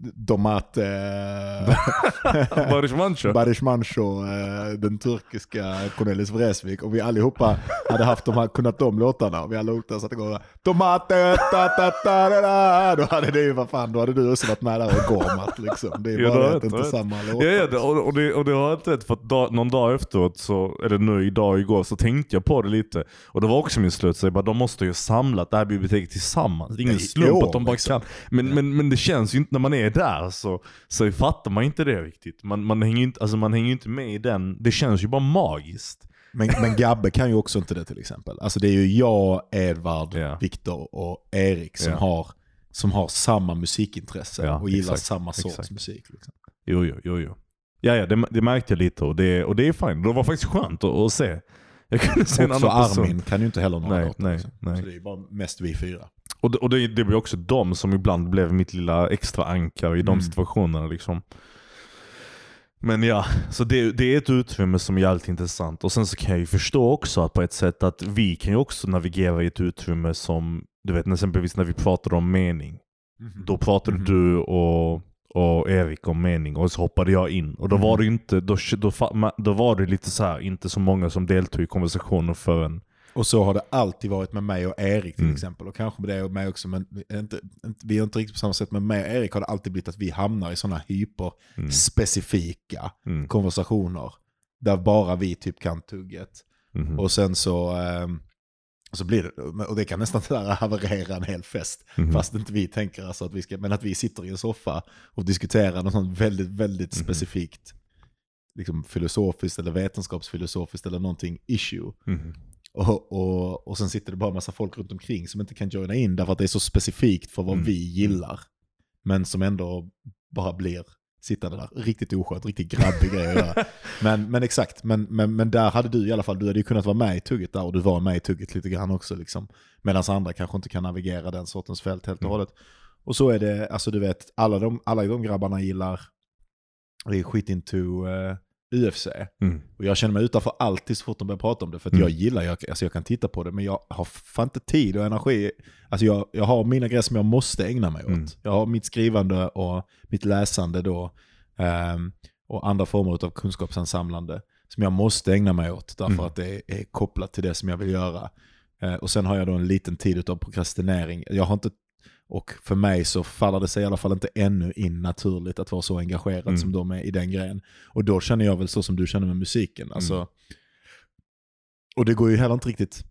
Domat, äh, Boris Mancho. Äh, den turkiska Cornelis Vreeswijk, om vi allihopa hade haft de här, kunnat de låtarna, och vi allihopa satt igång och Tomate, ta, ta, ta, da, da, då hade det ju, vad fan, då hade du också varit med där och gormat liksom. Det är Ja, bara har att inte rätt. samma låtar. Ja, ja det, och, och, det, och det har jag inte rätt för att dag, någon dag efteråt, så, eller nu idag igår, så tänkte jag på det lite. Och det var också min slutsats, jag bara, de måste ju ha samlat det här biblioteket tillsammans. Det är ingen slump jo, att de bara liksom. kan. Men, men, men det känns ju inte, när man är där så, så fattar man inte det riktigt. Man, man, hänger inte, alltså man hänger ju inte med i den, det känns ju bara magiskt. Men, men Gabbe kan ju också inte det till exempel. Alltså det är ju jag, Edvard, Ja. Viktor och Erik som, Ja. har, som har samma musikintresse Ja, och gillar exakt, samma sorts exakt. musik. Liksom. Jo, jo, jo. jo. Ja, ja det, det märkte jag lite och det, och det är fint. Det var faktiskt skönt att, att se. Jag kunde se en annan person. Armin kan ju inte heller några Nej, låtar. nej, liksom. nej. Så det är ju bara mest vi fyra. Och, det, och det, det blir också de som ibland blev mitt lilla extra ankar i de Mm. situationerna. Liksom. Men ja, så det, det är ett utrymme som är jävligt intressant. Och sen så kan jag ju förstå också att på ett sätt att vi kan ju också navigera i ett utrymme som, du vet exempelvis när vi pratar om mening. Då pratade Mhm. du och, och Erik om mening och så hoppade jag in. Och då Mhm. var det inte, då, då, då var det lite så här, inte så många som deltog i konversationen förrän Och så har det alltid varit med mig och Erik till Mm. exempel. Och kanske med dig och mig också, men inte, inte, vi är inte riktigt på samma sätt. Men med Erik har det alltid blivit att vi hamnar i sådana hyperspecifika Mm. konversationer. Där bara vi typ kan tugget. Mhm. Och sen så, ehm, så blir det, och det kan nästan där haverera en hel fest. Mhm. Fast inte vi tänker alltså att vi ska, men att vi sitter i en soffa och diskuterar något väldigt, väldigt Mhm. specifikt. Liksom filosofiskt eller vetenskapsfilosofiskt eller någonting issue. Mhm. Och, och, och sen sitter det bara en massa folk runt omkring som inte kan joina in därför att det är så specifikt för vad Mm. vi gillar. Men som ändå bara blir sittande där. Riktigt oskönt, riktigt grabbig grej att. Men, men exakt, men, men, men där hade du i alla fall, du hade ju kunnat vara med i tugget där och du var med i tugget lite grann också. Liksom. Medan andra kanske inte kan navigera den sortens fält helt och Mm. hållet. Och så är det, alltså du vet, alla de, alla de grabbarna gillar, är skit into eh, UFC. Mm. Och jag känner mig utanför alltid så fort de börjar prata om det. För att Mm. jag gillar, jag, alltså jag kan titta på det, men jag har fan inte tid och energi. Alltså jag, jag har mina grejer som jag måste ägna mig åt. Mm. Jag har mitt skrivande och mitt läsande då. ehm, och andra former av kunskapsansamlande som jag måste ägna mig åt. Därför Mm. att det är, kopplat till det som jag vill göra. Eh, och sen har jag då en liten tid av prokrastinering. Jag har inte och för mig så faller det sig i alla fall inte ännu in naturligt att vara så engagerad Mm. som de är i den grejen. Och då känner jag väl så som du känner med musiken. Alltså, Mm. Och det går ju heller inte riktigt,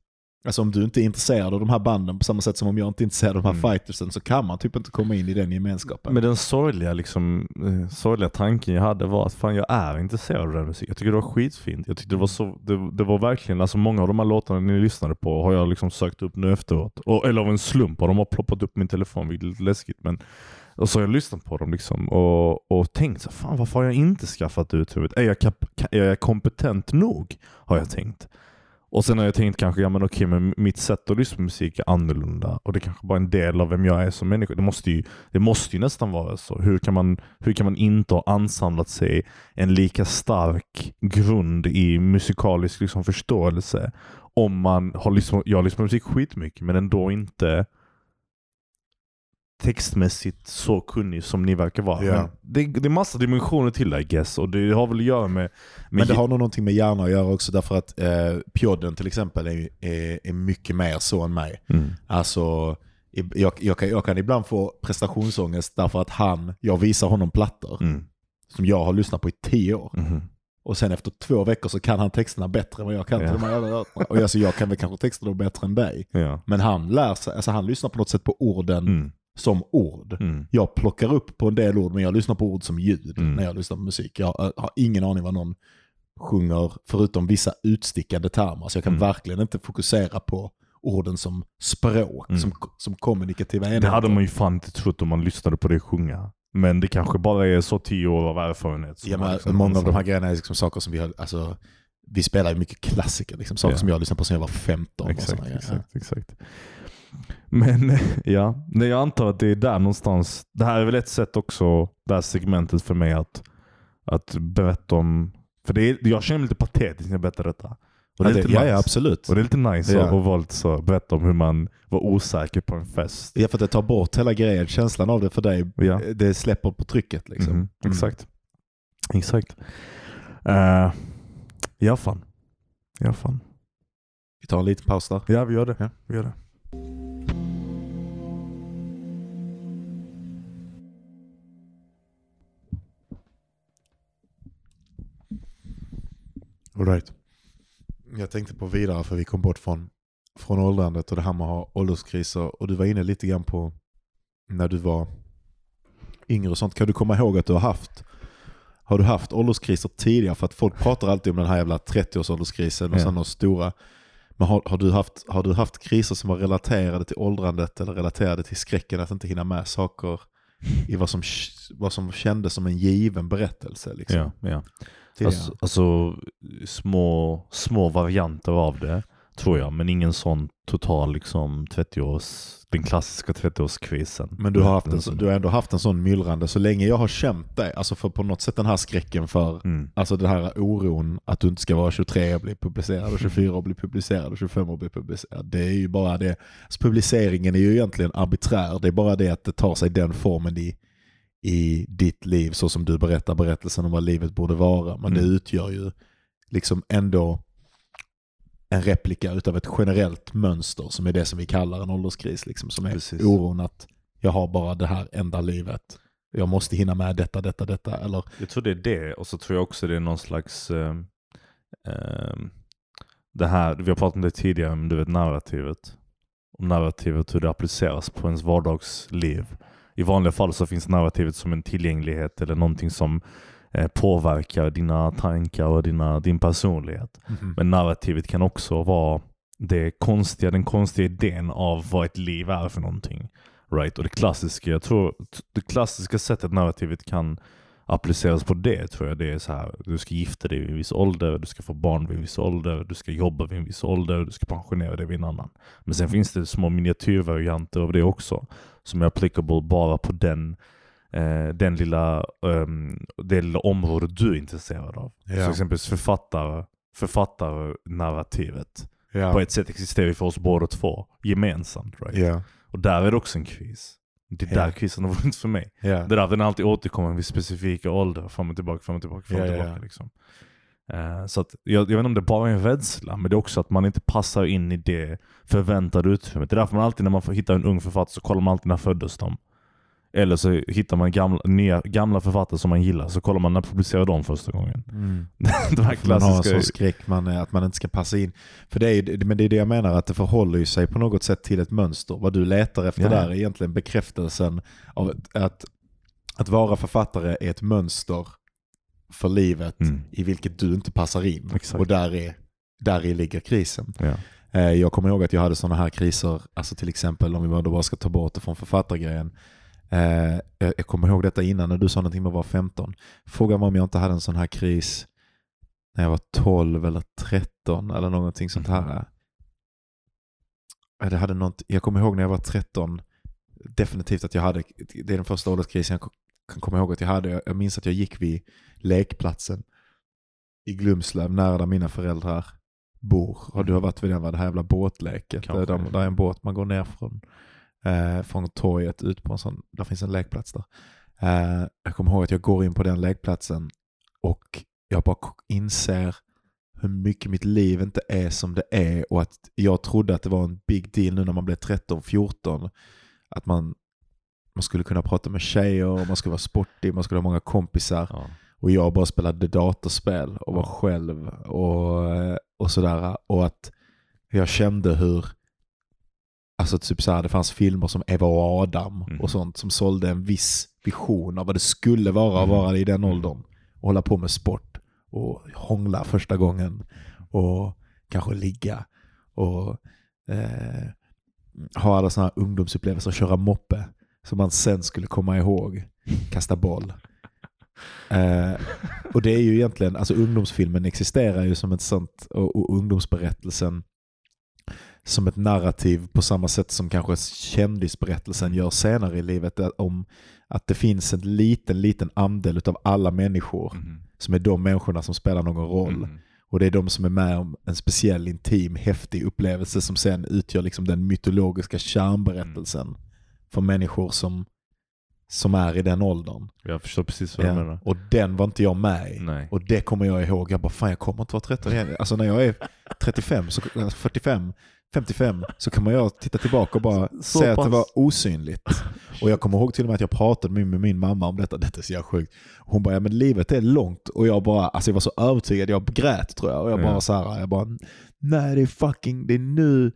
alltså om du inte är intresserad av de här banden på samma sätt som om jag inte är intresserad av de här Mm. fightersen så kan man typ inte komma in i den gemenskapen. Men den sorgliga, liksom, eh, sorgliga tanken jag hade var att fan jag är intresserad av den musiken. Jag tycker det var skitfint. Jag tyckte det var så, det, det var verkligen, alltså många av de här låtarna ni lyssnade på har jag liksom sökt upp nu efteråt. Och, eller av en slump har de har ploppat upp min telefon, vilket är lite läskigt. Men, och så har jag lyssnat på dem liksom och, och tänkt så fan varför har jag inte skaffat utrymmet? Är jag, kap, är jag kompetent nog? Har jag tänkt. Och sen har jag tänkt kanske, ja men okej, men mitt sätt att lyssna på musik är annorlunda. Och det är kanske bara är en del av vem jag är som människa. Det måste ju, det måste ju nästan vara så. Hur kan, man, hur kan man inte ha ansamlat sig en lika stark grund i musikalisk liksom, förståelse om man har liksom, jag har lyssnat på musik skitmycket men ändå inte textmässigt så kunnig som ni verkar vara. Ja. Det, det är massa dimensioner till det I guess och det har väl att göra med... med Men det har nog någonting med hjärna att göra också därför att eh, Pjodden till exempel är, är, är mycket mer så än mig. Mm. Alltså, jag, jag, kan, jag kan ibland få prestationsångest därför att han, jag visar honom plattor Mm. som jag har lyssnat på i tio år. Mhm. Och sen efter två veckor så kan han texterna bättre än vad jag kan. Ja. låtarna. Och alltså, jag kan väl kanske texterna bättre än dig. Ja. Men han lär sig, alltså han lyssnar på något sätt på orden Mm. Som ord. Mm. Jag plockar upp på en del ord men jag lyssnar på ord som ljud Mm. när jag lyssnar på musik. Jag har, har ingen aning vad någon sjunger förutom vissa utstickande termer. Så jag kan Mm. verkligen inte fokusera på orden som språk, Mm. som, som kommunikativa Det enheter. hade man ju fan inte trott om man lyssnade på det sjunga. Men det kanske bara är så tio år av erfarenhet. Ja, men liksom- många av de här grejerna är liksom saker som vi har, alltså, vi spelar ju mycket klassiker, liksom, saker Ja. som jag lyssnade på sen jag var 15. och Exakt, exakt, exakt. Men ja, nej, jag antar att det är där någonstans. Det här är väl ett sätt också, det här segmentet för mig att, att berätta om. För det är, jag känner mig lite patetisk när jag berättar detta. Och det är Ja, lite det, nice. ja, absolut. Och det är lite nice Ja. att vara lite så, berätta om hur man var osäker på en fest. Ja, för att det tar bort hela grejen. Känslan av det för dig, Ja. det släpper på trycket. Liksom. Mhm, Exakt. Exakt. Uh, ja fan. Ja fan. Vi tar en liten paus där. Ja vi gör det. Ja. Vi gör det. All right. Jag tänkte på vidare för vi kom bort från, från åldrandet och det här med att ha ålderskriser. Och du var inne lite grann på när du var yngre och sånt. Kan du komma ihåg att du har haft har du haft ålderskriser tidigare? För att folk pratar alltid om den här jävla 30-årsålderskrisen och Ja. sen de stora. Men har, har, du haft, har du haft kriser som var relaterade till åldrandet eller relaterade till skräcken att inte hinna med saker i vad som, vad som kändes som en given berättelse? Liksom, Ja, ja. Alltså, alltså små, små varianter av det tror jag. Men ingen sån total liksom 30-års, den klassiska 30-årskrisen. Men du har, haft en, du har ändå haft en sån myllrande så länge jag har känt dig. Alltså för på något sätt den här skräcken för, Mm. alltså den här oron att du inte ska vara 23 och bli publicerad och 24 och bli publicerad och 25 och bli publicerad. Det är ju bara det. Alltså publiceringen är ju egentligen arbiträr. Det är bara det att det tar sig den formen i, i ditt liv så som du berättar berättelsen om vad livet borde vara. Men det Mm. utgör ju liksom ändå en replika utav ett generellt mönster som är det som vi kallar en ålderskris. Liksom, som är Precis. oron att jag har bara det här enda livet. Jag måste hinna med detta, detta, detta. Eller, Jag tror det är det och så tror jag också det är någon slags ehm, det här, vi har pratat om det tidigare, men du vet narrativet. Om narrativet hur det appliceras på ens vardagsliv. I vanliga fall så finns narrativet som en tillgänglighet eller någonting som eh, påverkar dina tankar och dina, din personlighet. Men narrativet kan också vara det konstiga, den konstiga idén av vad ett liv är för någonting. Right? Och det klassiska, jag tror, det klassiska sättet narrativet kan appliceras på det tror jag det är så här. Du ska gifta dig vid en viss ålder, du ska få barn vid en viss ålder, du ska jobba vid en viss ålder, du ska pensionera dig vid en annan. Men sen finns det små miniatyrvarianter av det också som är applicable bara på den eh, den lilla, um, det lilla området du är intresserad av. Ja. Så exempelvis författare, författarnarrativet. ja. På ett sätt existerar ju för oss båda två gemensamt. Right? Ja. Och där är det också en kris. Det är där krisen har varit för mig. Ja. Det är därför den alltid återkommer vid specifika åldrar. Fram och tillbaka, fram och tillbaka, fram och ja, tillbaka. Liksom. Eh, så att, jag, jag vet inte om det bara är en rädsla, men det är också att man inte passar in i det förväntade utrymmet. Det är därför man alltid när man får hitta en ung författare så kollar man alltid när föddes de. Eller så hittar man gamla, nya, gamla författare som man gillar, så kollar man när publicerade de första gången. Mm. De här Man har en klassiska... sån skräck man, är- att man inte ska passa in. För det är, men det är det jag menar, att det förhåller sig på något sätt till ett mönster. Vad du letar efter Ja. där är egentligen bekräftelsen av att, att, att vara författare är ett mönster för livet Mm. i vilket du inte passar in. Exakt. Och där, är, där i ligger krisen. Ja. Eh, Jag kommer ihåg att jag hade sådana här kriser, alltså till exempel om vi bara bara ska ta bort det från författargrejen. Eh, Jag kommer ihåg detta innan när du sa någonting med att vara 15. Frågan var om jag inte hade en sån här kris när jag var 12 eller 13 eller någonting sånt här. Eh, Det hade något, jag kommer ihåg när jag var 13, definitivt att jag hade, det är den första ålderskrisen jag kan komma ihåg att jag hade. Jag- minns att jag gick vid lekplatsen i Glumslöv, nära där mina föräldrar bor. Har du har varit vid den, va? det här jävla båtleket? Där, där är en båt, man går ner från, eh, från torget ut på en sån, där finns en lekplats där. Eh, jag kommer ihåg att jag går in på den lekplatsen och jag bara inser hur mycket mitt liv inte är som det är och att jag trodde att det var en big deal nu när man blev 13-14. Att man, man skulle kunna prata med tjejer, man skulle vara sportig, man skulle ha många kompisar. Ja. Och jag bara spelade datorspel och var Ja. själv och, och sådär. Och att jag kände hur, alltså typ så här, det fanns filmer som Eva och Adam Mhm. och sånt som sålde en viss vision av vad det skulle vara att Mhm. vara i den åldern. Och hålla på med sport och hångla första gången och kanske ligga och eh, ha alla sådana här ungdomsupplevelser, köra moppe som man sen skulle komma ihåg, kasta boll. Eh, och det är ju egentligen, alltså ungdomsfilmen existerar ju som ett sånt, och, och ungdomsberättelsen som ett narrativ på samma sätt som kanske kändisberättelsen gör senare i livet. att- Om att det finns en liten, liten andel av alla människor Mhm. som är de människorna som spelar någon roll. Mhm. Och det är de som är med om en speciell, intim, häftig upplevelse som sen utgör liksom den mytologiska kärnberättelsen för människor som, som är i den åldern. Jag förstår precis vad du menar. Och den var inte jag med i. Nej. Och det kommer jag ihåg. Jag bara, fan jag kommer inte vara 13 igen. Alltså när jag är 35, så, alltså 45, 55 så kommer jag titta tillbaka och bara Så säga att det pass. var osynligt. Och jag kommer ihåg till och med att jag pratade med, med min mamma om detta. Detta är så jävla sjukt. Hon bara, ja men livet är långt. Och jag bara, alltså jag var så övertygad. Jag grät tror jag. Och jag bara Ja. så här, jag bara, nej det är fucking, det är nu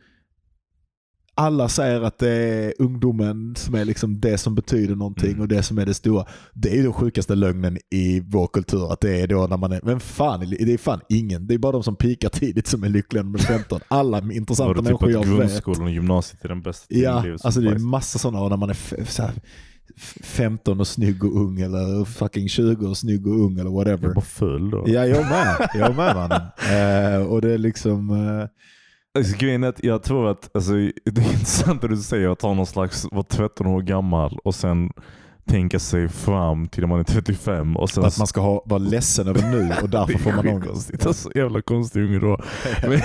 alla säger att det är ungdomen som är liksom det som betyder någonting Mm. och det som är det stora. Det är ju den sjukaste lögnen i vår kultur. Att det är då när man är, men fan, det är fan ingen. Det är bara de som pikar tidigt som är lyckliga när de är 15. Alla intressanta det typ människor jag vet. grundskolan och gymnasiet är den bästa tiden Ja, alltså det är massa sådana. När man är så här, f- 15 och snygg och ung eller fucking 20 och snygg och ung eller Jag whatever. är bara full då. Ja, jag med. Jag med mannen. Eh, och det är liksom... eh, Alltså, grejen är att jag tror att, alltså, det är intressant det du säger att ha någon slags, vara 13 år gammal och sen tänka sig fram till när man är 35 och sen att man ska ha, vara ledsen över nu och därför får man ångest. skitkonstigt. Alltså, jävla konstig unge då. men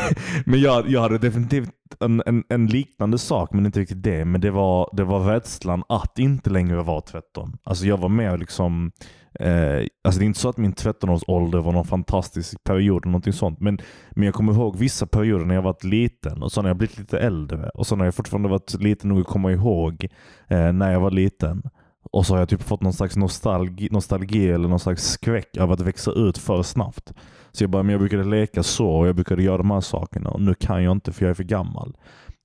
men jag, jag hade definitivt en, en, en liknande sak, men inte riktigt det. Men det var, det var rädslan att inte längre vara 13. Alltså jag var med och liksom Eh, alltså det är inte så att min 13-årsålder var någon fantastisk period eller någonting sånt. Men, men jag kommer ihåg vissa perioder när jag varit liten och så när jag blivit lite äldre. Och så när jag fortfarande varit liten nog att komma ihåg eh, när jag var liten. Och så har jag typ fått någon slags nostalgi, nostalgi eller någon slags skräck av att växa ut för snabbt. Så jag bara, men jag brukade leka så och jag brukade göra de här sakerna och nu kan jag inte för jag är för gammal.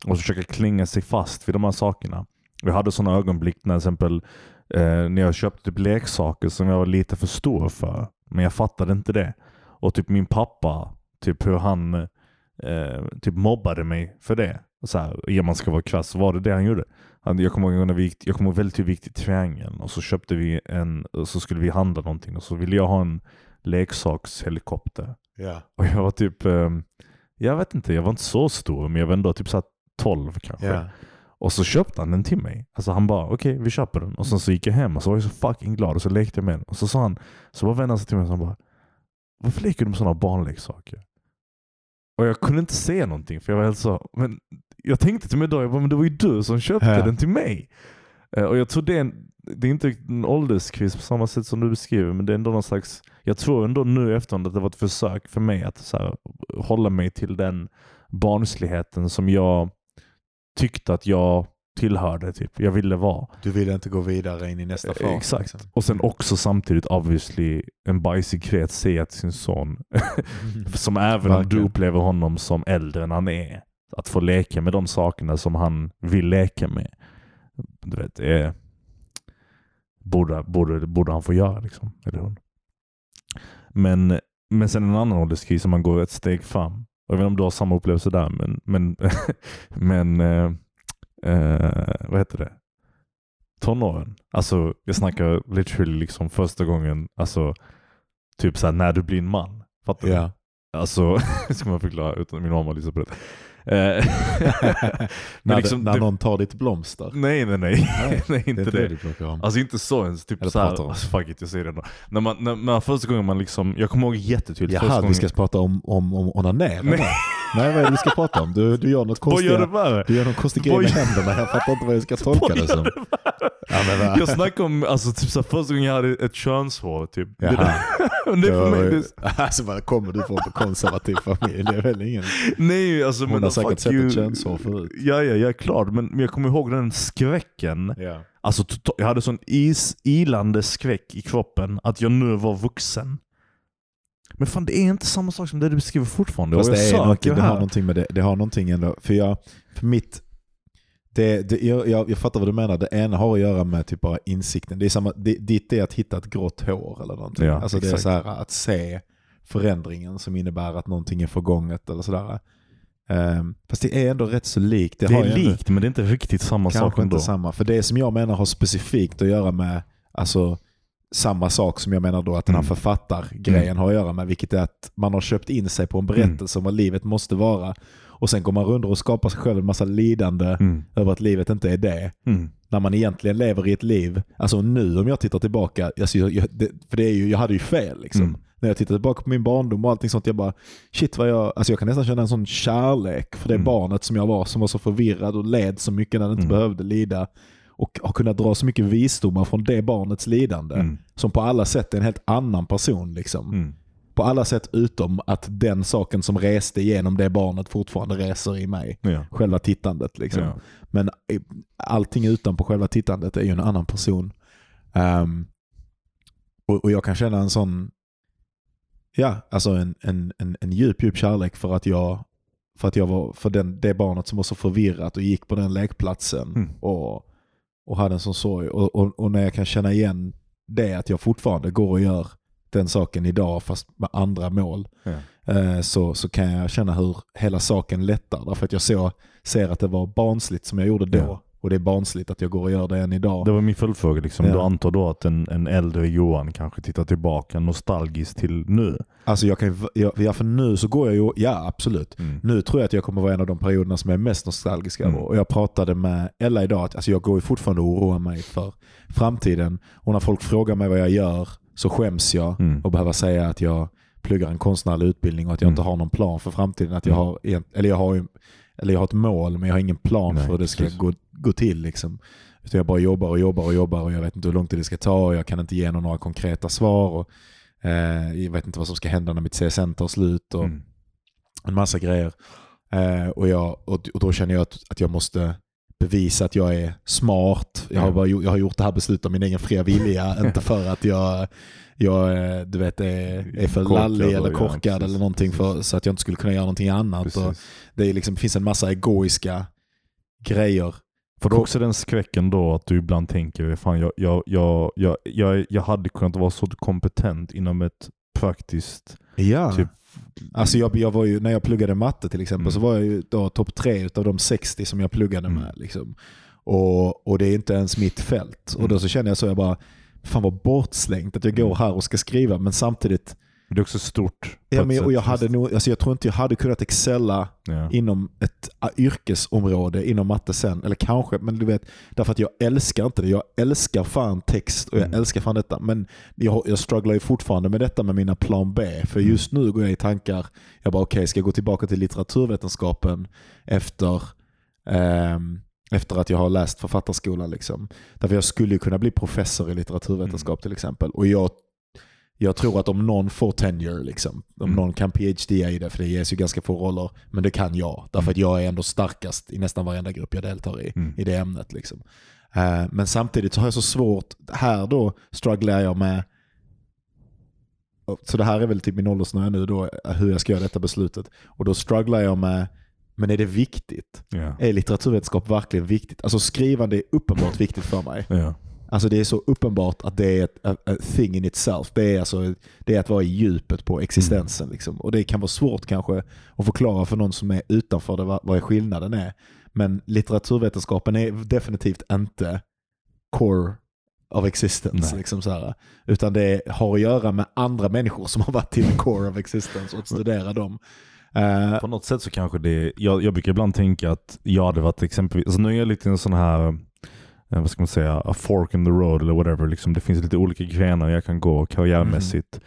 Och så försöka klinga sig fast vid de här sakerna. Jag hade sådana ögonblick när till exempel eh, när jag köpte typ leksaker som jag var lite för stor för. Men jag fattade inte det. Och typ min pappa, typ hur han eh, typ mobbade mig för det. Så här, om man ska vara krass, var det det han gjorde. Han, jag kommer ihåg när vi gick, jag kommer väldigt hur vi gick till Triangeln och så köpte vi en, och så skulle vi handla någonting och så ville jag ha en leksakshelikopter. Ja. Och jag var typ, eh, jag vet inte, jag var inte så stor men jag var ändå typ så här 12 kanske. Ja. Och så köpte han den till mig. Alltså han bara, okej vi köper den. Och sen så gick jag hem och så var jag så fucking glad och så lekte jag med den. Och så sa han, så var vännen sig till mig och så han bara, varför leker du med sådana barnleksaker? Och jag kunde inte säga någonting för jag var helt så, men jag tänkte till mig då, jag bara, men det var ju du som köpte Ja. den till mig. Eh, Och jag tror det är, en, det är inte en ålderskris på samma sätt som du beskriver, men det är ändå någon slags, jag tror ändå nu i efterhand att det var ett försök för mig att så här, hålla mig till den barnsligheten som jag tyckte att jag tillhörde. Typ. Jag ville vara. Du vill inte gå vidare in i nästa fas. Eh, Exakt. liksom. Och sen också samtidigt obviously en bajsig kret säga till sin son, som även om du upplever honom som äldre än han är, att få leka med de sakerna som han vill leka med. Du vet, är, borde, borde, borde han få göra. Liksom, eller hon. Men, men sen en annan ålderskris som man går ett steg fram. Jag vet inte om du har samma upplevelse där, men, men, men eh, eh, vad heter det? Tonåren. Alltså jag snackar literally liksom första gången, alltså typ såhär när du blir en man. Fattar du? Ja. Alltså, ska man förklara utan min mamma lyssnar på det. Eh, när liksom, när det, någon tar ditt blomster. nej, nej, nej. nej det är inte det. det om. Alltså inte så ens, typ Eller pratar om. alltså, fuck it, jag säger det ändå. När man, när, när första gången man liksom, jag kommer ihåg jättetydligt Jaha, gången. vi ska prata om, om, om onanera Nej. vad är det vi ska prata om? Du, du gör något Vad gör det du gör någon konstig grej med händerna. Jag fattar inte vad jag ska tolka det som. det? Ja, men? Jag snackar om alltså, typ såhär, första gången jag hade ett könshår. Typ. Det, Jaha. där, det är för mig, det, Alltså vad kommer du från för konservativ familj? Det är väl ingen... nej alltså Hon men har säkert sett you. ett könshår förut. Ja, ja, jag är klar. Men, men jag kommer ihåg den skräcken. Ja. Alltså, jag hade sån is, ilande skräck i kroppen att jag nu var vuxen. Men fan det är inte samma sak som det du beskriver fortfarande. Fast och det, är någonting, det har någonting med det. Det har någonting ändå. För jag, för mitt... Det, det, jag, jag, jag fattar vad du menar. Det ena har att göra med typ bara insikten. Det är samma, det, ditt är att hitta ett grått hår eller någonting. Ja, alltså det är så här att se förändringen som innebär att någonting är förgånget eller sådär. Um, fast det är ändå rätt så likt. Det, Det är ju ändå- likt men det är inte riktigt samma sak ändå. inte samma. För det som jag menar har specifikt att göra med alltså, samma sak som jag menar då att den här Mm. författargrejen har att göra med. Vilket är att man har köpt in sig på en berättelse om vad livet måste vara. Och sen går man runt och skapar sig själv en massa lidande Mm. över att livet inte är det. Mm. När man egentligen lever i ett liv. Alltså nu om jag tittar tillbaka, alltså, jag, det, för det är ju, jag hade ju fel liksom. Mm. när jag tittar tillbaka på min barndom och allting sånt, jag bara shit vad jag, alltså jag kan nästan känna en sån kärlek för det Mm. barnet som jag var, som var så förvirrad och led så mycket när det inte Mm. behövde lida. Och har kunnat dra så mycket visdomar från det barnets lidande. Mm. Som på alla sätt är en helt annan person. Liksom. Mm. På alla sätt utom att den saken som reste genom det barnet fortfarande reser i mig. Ja. Själva tittandet. Liksom. Ja. Men eh, allting utanpå själva tittandet är ju en annan person. Ehm, och, och jag kan känna en sån, ja, alltså en, en, en, en djup, djup kärlek för att jag, för att jag var, för den, det barnet som var så förvirrat och gick på den lekplatsen Mm. och, och hade en sån sorg. Och, och, och när jag kan känna igen det, att jag fortfarande går och gör den saken idag fast med andra mål. Ja. Eh, så, så kan jag känna hur hela saken lättar. Därför att jag så, ser att det var barnsligt som jag gjorde då. Ja. Och det är barnsligt att jag går och gör det än idag. Det var min följdfråga. Liksom. Ja. Du antar då att en, en äldre Johan kanske tittar tillbaka nostalgiskt till nu? Alltså jag kan, jag, ja, för nu så går jag ju, ja absolut. Mm. Nu tror jag att jag kommer vara en av de perioderna som jag är mest nostalgisk över. Mm. Och jag pratade med Ella idag, att alltså jag går ju fortfarande och oroar mig för framtiden. Och när folk frågar mig vad jag gör så skäms jag Mm. och behöver säga att jag pluggar en konstnärlig utbildning och att jag Mm. inte har någon plan för framtiden. Att jag Mm. har, eller jag har ju, eller jag har ett mål men jag har ingen plan Nej, för hur det ska precis. gå, gå till. Liksom. Utan jag bara jobbar och jobbar och jobbar och jag vet inte hur lång tid det ska ta och jag kan inte ge någon några konkreta svar. Och, eh, jag vet inte vad som ska hända när mitt CSN tar slut och Mm. en massa grejer. Eh, och, jag, och, och då känner jag att, att jag måste bevisa att jag är smart. Jag har, Ja. bara, jag har gjort det här beslutet av min egen fria vilja, inte för att jag, jag eh, du vet, är, är för Korkad lallig eller ja, korkad precis, eller någonting för, så att jag inte skulle kunna göra någonting annat. Det är liksom, finns en massa egoiska grejer. Får du också den skräcken då att du ibland tänker fan jag, jag, jag, jag, jag, jag hade kunnat vara så kompetent inom ett praktiskt Ja. typ Alltså jag, jag var ju, när jag pluggade matte till exempel Mm. så var jag ju då topp tre av de 60 som jag pluggade Mm. med. Liksom. Och, och det är inte ens mitt fält. Och Mm. då så känner jag så, jag bara, fan vad bortslängt att jag går Mm. här och ska skriva. Men samtidigt, Det är också stort. ja, men, och jag, hade nog, alltså jag tror inte jag hade kunnat excella Ja. inom ett ä, yrkesområde inom matte sen. Eller kanske, men du vet, därför att jag älskar inte det. Jag älskar fan text och jag Mm. älskar fan detta. Men jag, jag strugglar ju fortfarande med detta med mina plan B. För Mm. just nu går jag i tankar, jag bara okej, ska jag gå tillbaka till litteraturvetenskapen efter ehm, efter att jag har läst författarskolan. Liksom. Därför jag skulle kunna bli professor i litteraturvetenskap till exempel. Och jag, jag tror att om någon får tenure, liksom, om Mm. någon kan PhD i det, för det ges ju ganska få roller, men det kan jag. Därför att jag är ändå starkast i nästan varenda grupp jag deltar i, Mm. i det ämnet. Liksom. Eh, men samtidigt så har jag så svårt, här då strugglar jag med så det här är väl typ min åldersnöje nu då, hur jag ska göra detta beslutet. Och då strugglar jag med, men är det viktigt? Ja. Är litteraturvetenskap verkligen viktigt? Alltså skrivande är uppenbart viktigt för mig. Ja. Alltså det är så uppenbart att det är ett a, a thing in itself. Det är, alltså, det är att vara i djupet på existensen. Liksom. Och det kan vara svårt kanske att förklara för någon som är utanför det vad, vad skillnaden är. Men litteraturvetenskapen är definitivt inte core of existence. Liksom så här. Utan det har att göra med andra människor som har varit till core of existence och att studera dem. Eh, På något sätt så kanske det, jag, jag brukar ibland tänka att jag hade varit exempelvis, alltså nu är jag lite en sån här, eh, vad ska man säga, a fork in the road eller whatever. Liksom, det finns lite olika grenar jag kan gå karriärmässigt.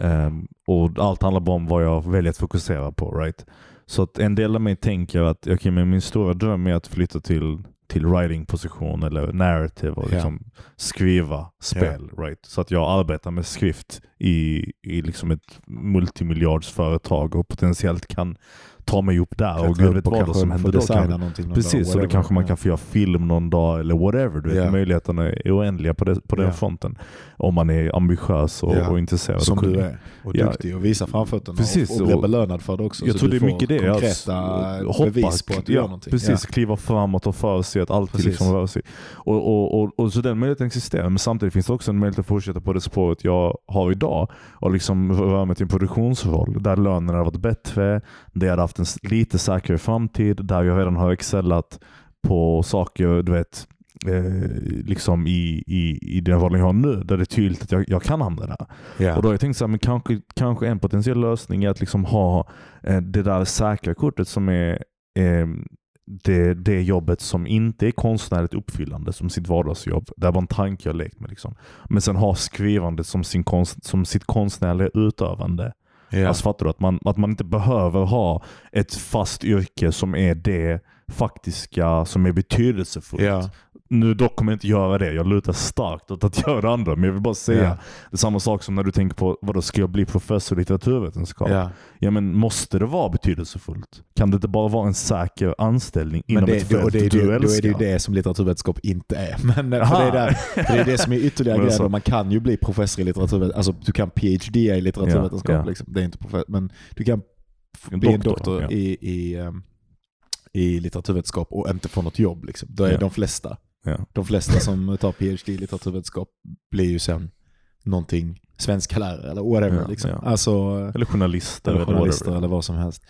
Ehm, och allt handlar bara om vad jag väljer att fokusera på. Right? Så att en del av mig tänker att okay, men min stora dröm är att flytta till, till writing-position eller narrative och Ja. liksom skriva spel. Right? Så att jag arbetar med skrift i, i liksom ett multimiljardsföretag och potentiellt kan ta mig upp där och gud vet vad det som händer någon precis, och då kanske man kan få göra film någon dag eller whatever. Du vet, Ja. Möjligheterna är oändliga på, det, på den Ja. fronten. Om man är ambitiös och, Ja. och intresserad. Som och du är. Och Ja. duktig och visar framfötterna Precis, och, och blir belönad för det också. Jag så tror du det är mycket det. Konkreta Jag bevis på att du ja, gör någonting. Precis, Ja. kliva framåt och för sig att alltid Precis. liksom röra sig. Och, och, och, och så den möjligheten existerar. Men samtidigt finns det också en möjlighet att fortsätta på det spåret jag har idag. Och liksom röra mig till en produktionsroll. Där lönen har varit bättre. Där jag hade haft en s- lite säkrare framtid. Där jag redan har excellat på saker, du vet, eh, liksom i, i, i den rollen jag har nu. Där det är tydligt att jag, jag kan hamna där. Ja. Och då har jag tänkt så här, men kanske, kanske en potentiell lösning är att liksom ha eh, det där säkra kortet som är eh, det, det jobbet som inte är konstnärligt uppfyllande som sitt vardagsjobb. Det var en tanke jag lekt med. Liksom. Men sen ha skrivandet som, sin konst, som sitt konstnärliga utövande. Ja. Alltså fattar du? Att man, att man inte behöver ha ett fast yrke som är det faktiska, som är betydelsefullt. ja. Nu dock kommer jag inte göra det. Jag lutar starkt åt att göra det andra. Men jag vill bara säga, Ja. det är samma sak som när du tänker på, vadå, ska jag bli professor i litteraturvetenskap? Ja. Ja men måste det vara betydelsefullt? Kan det inte bara vara en säker anställning Men inom det, ett det, fält och det, är du det, då älskar? är det ju det som litteraturvetenskap inte är. Men det, är där, det är det som är ytterligare grejen. så- då. Man kan ju bli professor i litteraturvetenskap. Alltså du kan PhD i litteraturvetenskap. Ja. Liksom. Det är inte professor, men du kan En bli en doktor, doktor ja. i, i, ehm, i litteraturvetenskap och inte få något jobb. Liksom. Då är Ja. de flesta. Ja. De flesta som tar PhD i litteraturvetenskap blir ju sen någonting svenska lärare eller whatever. Ja, liksom. ja. Alltså, Eller journalister eller eller, journalister whatever. eller vad som helst.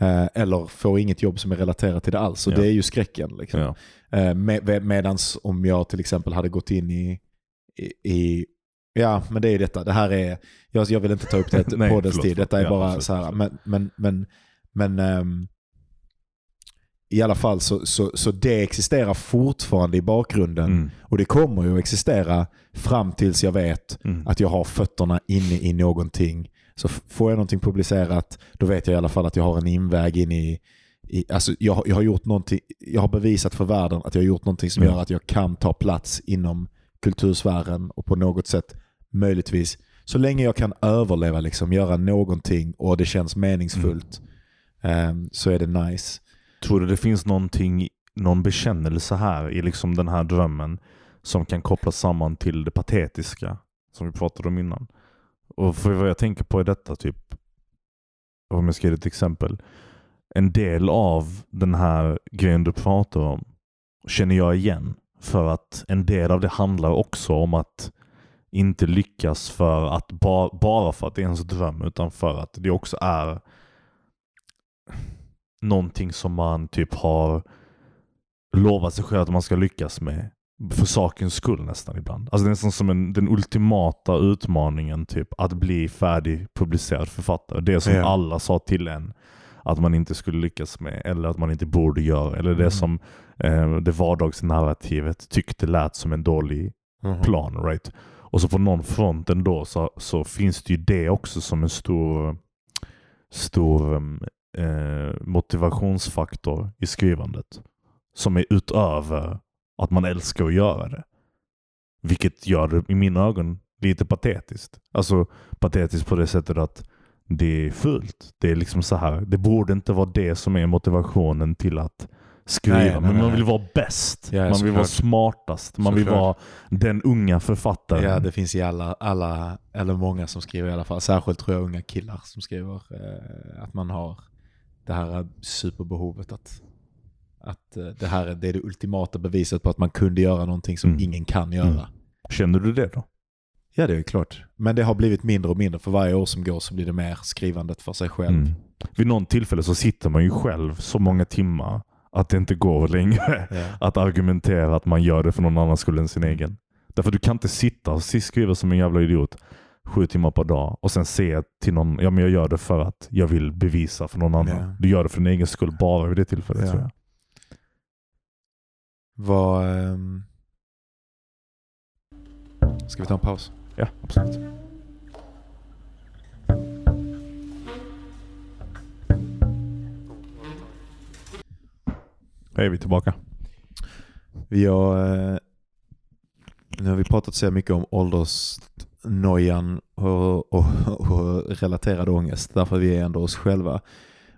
Eh, eller får inget jobb som är relaterat till det alls. Och Ja. det är ju skräcken. Liksom. Ja. Eh, med, medans om jag till exempel hade gått in i, i, i Ja, men det är detta. Det här är, jag, jag vill inte ta upp det Nej, på dess förlåt, tid. Detta är bara så här. Men, men, men, men ehm, i alla fall så, så, så det existerar fortfarande i bakgrunden. Mm. Och det kommer ju att existera fram tills jag vet Mm. att jag har fötterna inne i någonting. Så får jag någonting publicerat, då vet jag i alla fall att jag har en inväg in i... i alltså jag, jag, har gjort någonting, jag har bevisat för världen att jag har gjort någonting som Mm. gör att jag kan ta plats inom kultursfären och på något sätt möjligtvis, så länge jag kan överleva, liksom, göra någonting och det känns meningsfullt, ehm, så är det nice. Tror du det finns någonting, någon bekännelse här i liksom den här drömmen som kan kopplas samman till det patetiska som vi pratade om innan? Och för vad jag tänker på är detta typ, om jag ska ge ett exempel. En del av den här grejen du pratar om känner jag igen. För att en del av det handlar också om att inte lyckas för att ba, bara för att det är ens dröm utan för att det också är någonting som man typ har lovat sig själv att man ska lyckas med. För sakens skull nästan ibland. Alltså det är nästan som en, den ultimata utmaningen typ att bli färdigpublicerad författare. Det som Ja. alla sa till en att man inte skulle lyckas med eller att man inte borde göra. Eller det Mm. som eh, det vardagsnarrativet tyckte lät som en dålig plan. Right? Och så på någon front ändå så, så finns det ju det också som en stor, stor um, eh, motivationsfaktor i skrivandet. Som är utöver att man älskar att göra det. Vilket gör det i mina ögon lite patetiskt. Alltså patetiskt på det sättet att det är fult. Det är liksom så här. Det borde inte vara det som är motivationen till att skriva. Nej, nej, Men man nej. vill vara bäst. Ja, man vill vara smartast. Man vill Såklart. vara den unga författaren. Ja, det finns i alla, alla, eller många som skriver i alla fall. Särskilt tror jag unga killar som skriver eh, att man har det här superbehovet att, att eh, det här är, det är det ultimata beviset på att man kunde göra någonting som Mm. ingen kan göra. Mm. Känner du det då? Ja, det är klart. Men det har blivit mindre och mindre. För varje år som går så blir det mer skrivandet för sig själv. Mm. Vid någon tillfälle så sitter man ju själv så många timmar att det inte går längre Ja. att argumentera att man gör det för någon annan skull än sin egen. Därför du kan inte sitta och skriva som en jävla idiot sju timmar per dag och sen säga till någon, ja men jag gör det för att jag vill bevisa för någon annan. Ja. Du gör det för din egen skull bara vid det tillfället Ja. tror jag. Vad... ehm, Ska vi ta en paus? Ja, absolut. Hej, vi är tillbaka. Vi har, eh, nu har vi pratat så mycket om åldersnojan och, och, och relaterad ångest. Därför vi är ändå oss själva.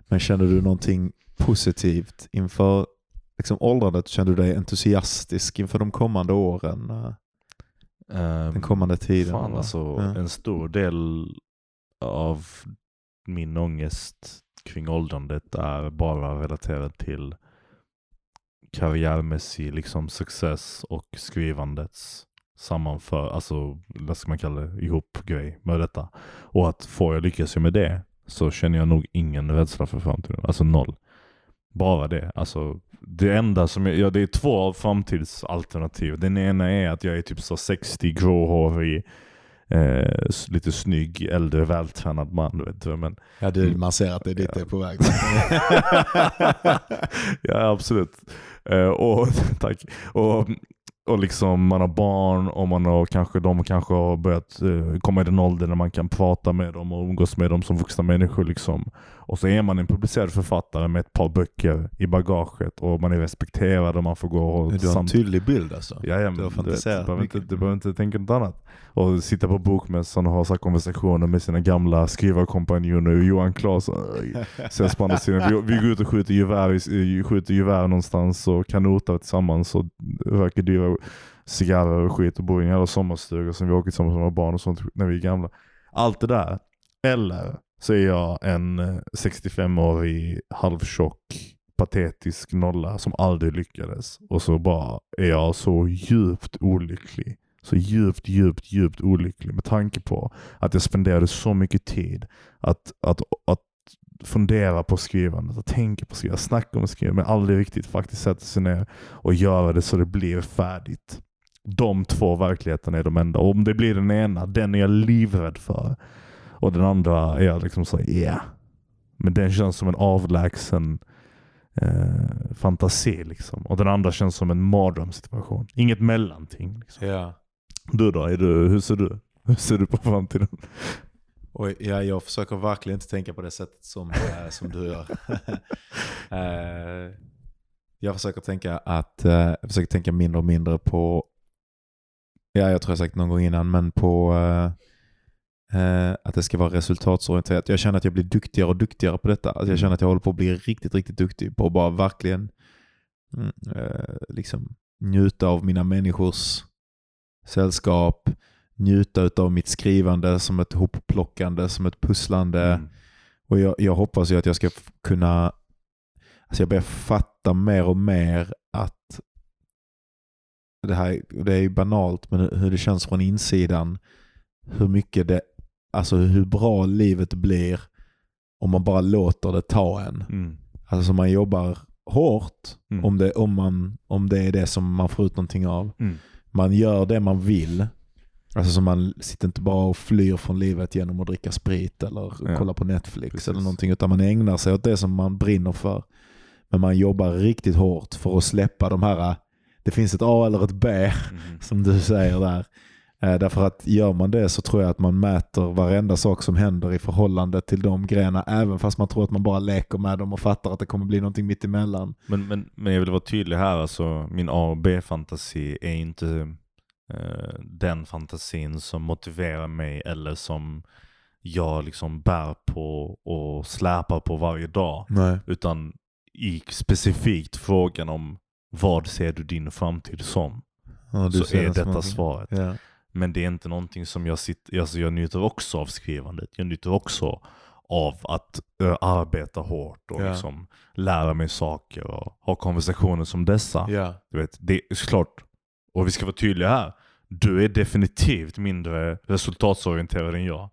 Men känner du någonting positivt inför liksom, åldrandet? Känner du dig entusiastisk inför de kommande åren? eh, Den kommande tiden? Fan alltså, Ja. en stor del av min ångest kring åldrandet är bara relaterad till karriärmässig liksom success och skrivandets sammanför, alltså vad ska man kalla det, ihop grej med detta. Och att får jag lyckas med det så känner jag nog ingen rädsla för framtiden. Alltså noll. Bara det. Alltså, det enda som jag, ja, det är två framtidsalternativ. Den ena är att jag är typ så 60, gråhårig, eh, lite snygg, äldre, vältränad man. Du vet, men Ja, du, man ser att det är dit det är på väg. ja, absolut. Eh, och, tack. Och, och liksom man har barn och man har kanske, de kanske har börjat eh, komma i den ålder när man kan prata med dem och umgås med dem som vuxna människor. Liksom. Och så är man en publicerad författare med ett par böcker i bagaget och man är respekterad och man får gå och Du har en tydlig bild alltså. Ja, ja, men Du har du, vet, du, fantiserat behöver inte, du behöver inte tänka något annat. Och sitta på bokmässan och ha så här konversationer med sina gamla skrivarkompanjoner. Johan Claesson ses på andra sidan. Vi, vi går ut och skjuter gevär, skjuter gevär någonstans och kanotar tillsammans och röker dyra cigarrer och skit och bor i en jävla sommarstuga som vi åker tillsammans med våra barn och sånt när vi är gamla. Allt det där. Eller så är jag en 65-årig halvtjock patetisk nolla som aldrig lyckades. Och så bara är jag så djupt olycklig. Så djupt, djupt, djupt olycklig med tanke på att jag spenderade så mycket tid att, att, att fundera på skrivandet, att tänka på skrivandet, snacka om skrivandet men aldrig riktigt faktiskt sätta sig ner och göra det så det blir färdigt. De två verkligheterna är de enda. Och om det blir den ena, den är jag livrädd för. Och den andra är jag liksom så, ja. Men den känns som en avlägsen eh, fantasi liksom. Och den andra känns som en mardrömssituation. Inget mellanting. Liksom. Yeah. Du då? Är du, hur ser du? Hur ser du på framtiden? Och ja, jag försöker verkligen inte tänka på det sättet som, eh, som du gör. Eh, jag försöker tänka att, eh, jag försöker tänka mindre och mindre på, ja jag tror jag sagt någon gång innan, men på att det ska vara resultatsorienterat. Jag känner att jag blir duktigare och duktigare på detta. Alltså jag känner att jag håller på att bli riktigt, riktigt duktig på att bara verkligen mm, liksom njuta av mina människors sällskap, njuta av mitt skrivande som ett hopplockande, som ett pusslande. Mm. Och jag, jag hoppas ju att jag ska kunna, alltså jag börjar fatta mer och mer att det här det är ju banalt, men hur det känns från insidan, hur mycket det, alltså hur bra livet blir om man bara låter det ta en. Mm. Alltså man jobbar hårt Mm. om, det, om, man, om det är det som man får ut någonting av. Mm. Man gör det man vill. Alltså så man sitter inte bara och flyr från livet genom att dricka sprit eller Ja, kolla på Netflix precis. eller någonting. Utan man ägnar sig åt det som man brinner för. Men man jobbar riktigt hårt för att släppa de här, det finns ett A eller ett B Mm. som du säger där. Eh, därför att gör man det så tror jag att man mäter varenda sak som händer i förhållande till de grejerna. Även fast man tror att man bara leker med dem och fattar att det kommer bli någonting mitt emellan. Men, men, men jag vill vara tydlig här, alltså min A och B-fantasi är inte eh, den fantasin som motiverar mig eller som jag liksom bär på och släpar på varje dag. Nej. Utan i specifikt frågan om vad ser du din framtid som? Ja, så är detta svaret. Ja. Men det är inte någonting som jag sitter, alltså jag njuter också av skrivandet. Jag njuter också av att ö, arbeta hårt och Ja. liksom lära mig saker och ha konversationer som dessa. Ja. Du vet, det är såklart, och vi ska vara tydliga här. Du är definitivt mindre resultatsorienterad än jag.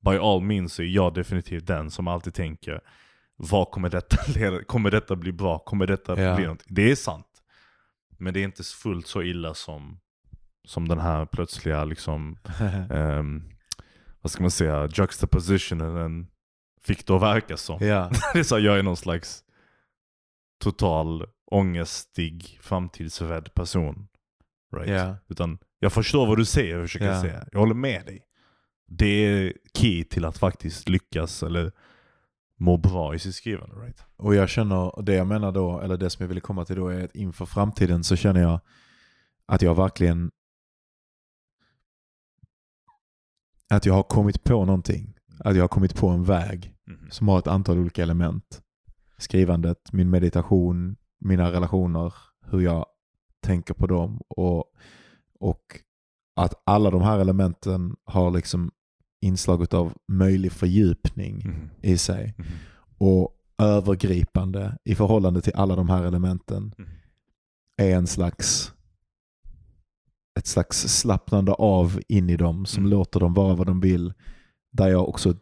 By all means är jag definitivt den som alltid tänker vad kommer detta leda? Kommer detta bli bra? Kommer detta Ja. bli någonting? Det är sant. Men det är inte fullt så illa som, som den här plötsliga liksom, ehm, vad ska man säga, juxtapositionen fick det att verka som. ja. Det är så här, jag är någon slags total ångestig, framtidsrädd person. Right? Ja. Utan jag förstår vad du säger och försöker Ja. säga. Jag håller med dig. Det är key till att faktiskt lyckas eller må bra i sitt skrivande. Right? Och jag känner, det jag menar då, eller det som jag ville komma till då är att inför framtiden så känner jag att jag verkligen att jag har kommit på någonting. Att jag har kommit på en väg Mhm. som har ett antal olika element. Skrivandet, min meditation, mina relationer, hur jag tänker på dem och, och att alla de här elementen har liksom inslaget av möjlig fördjupning Mhm. i sig Mhm. och övergripande i förhållande till alla de här elementen Mhm. är en slags ett slags slappnande av in i dem som Mm. låter dem vara vad de vill. Där jag också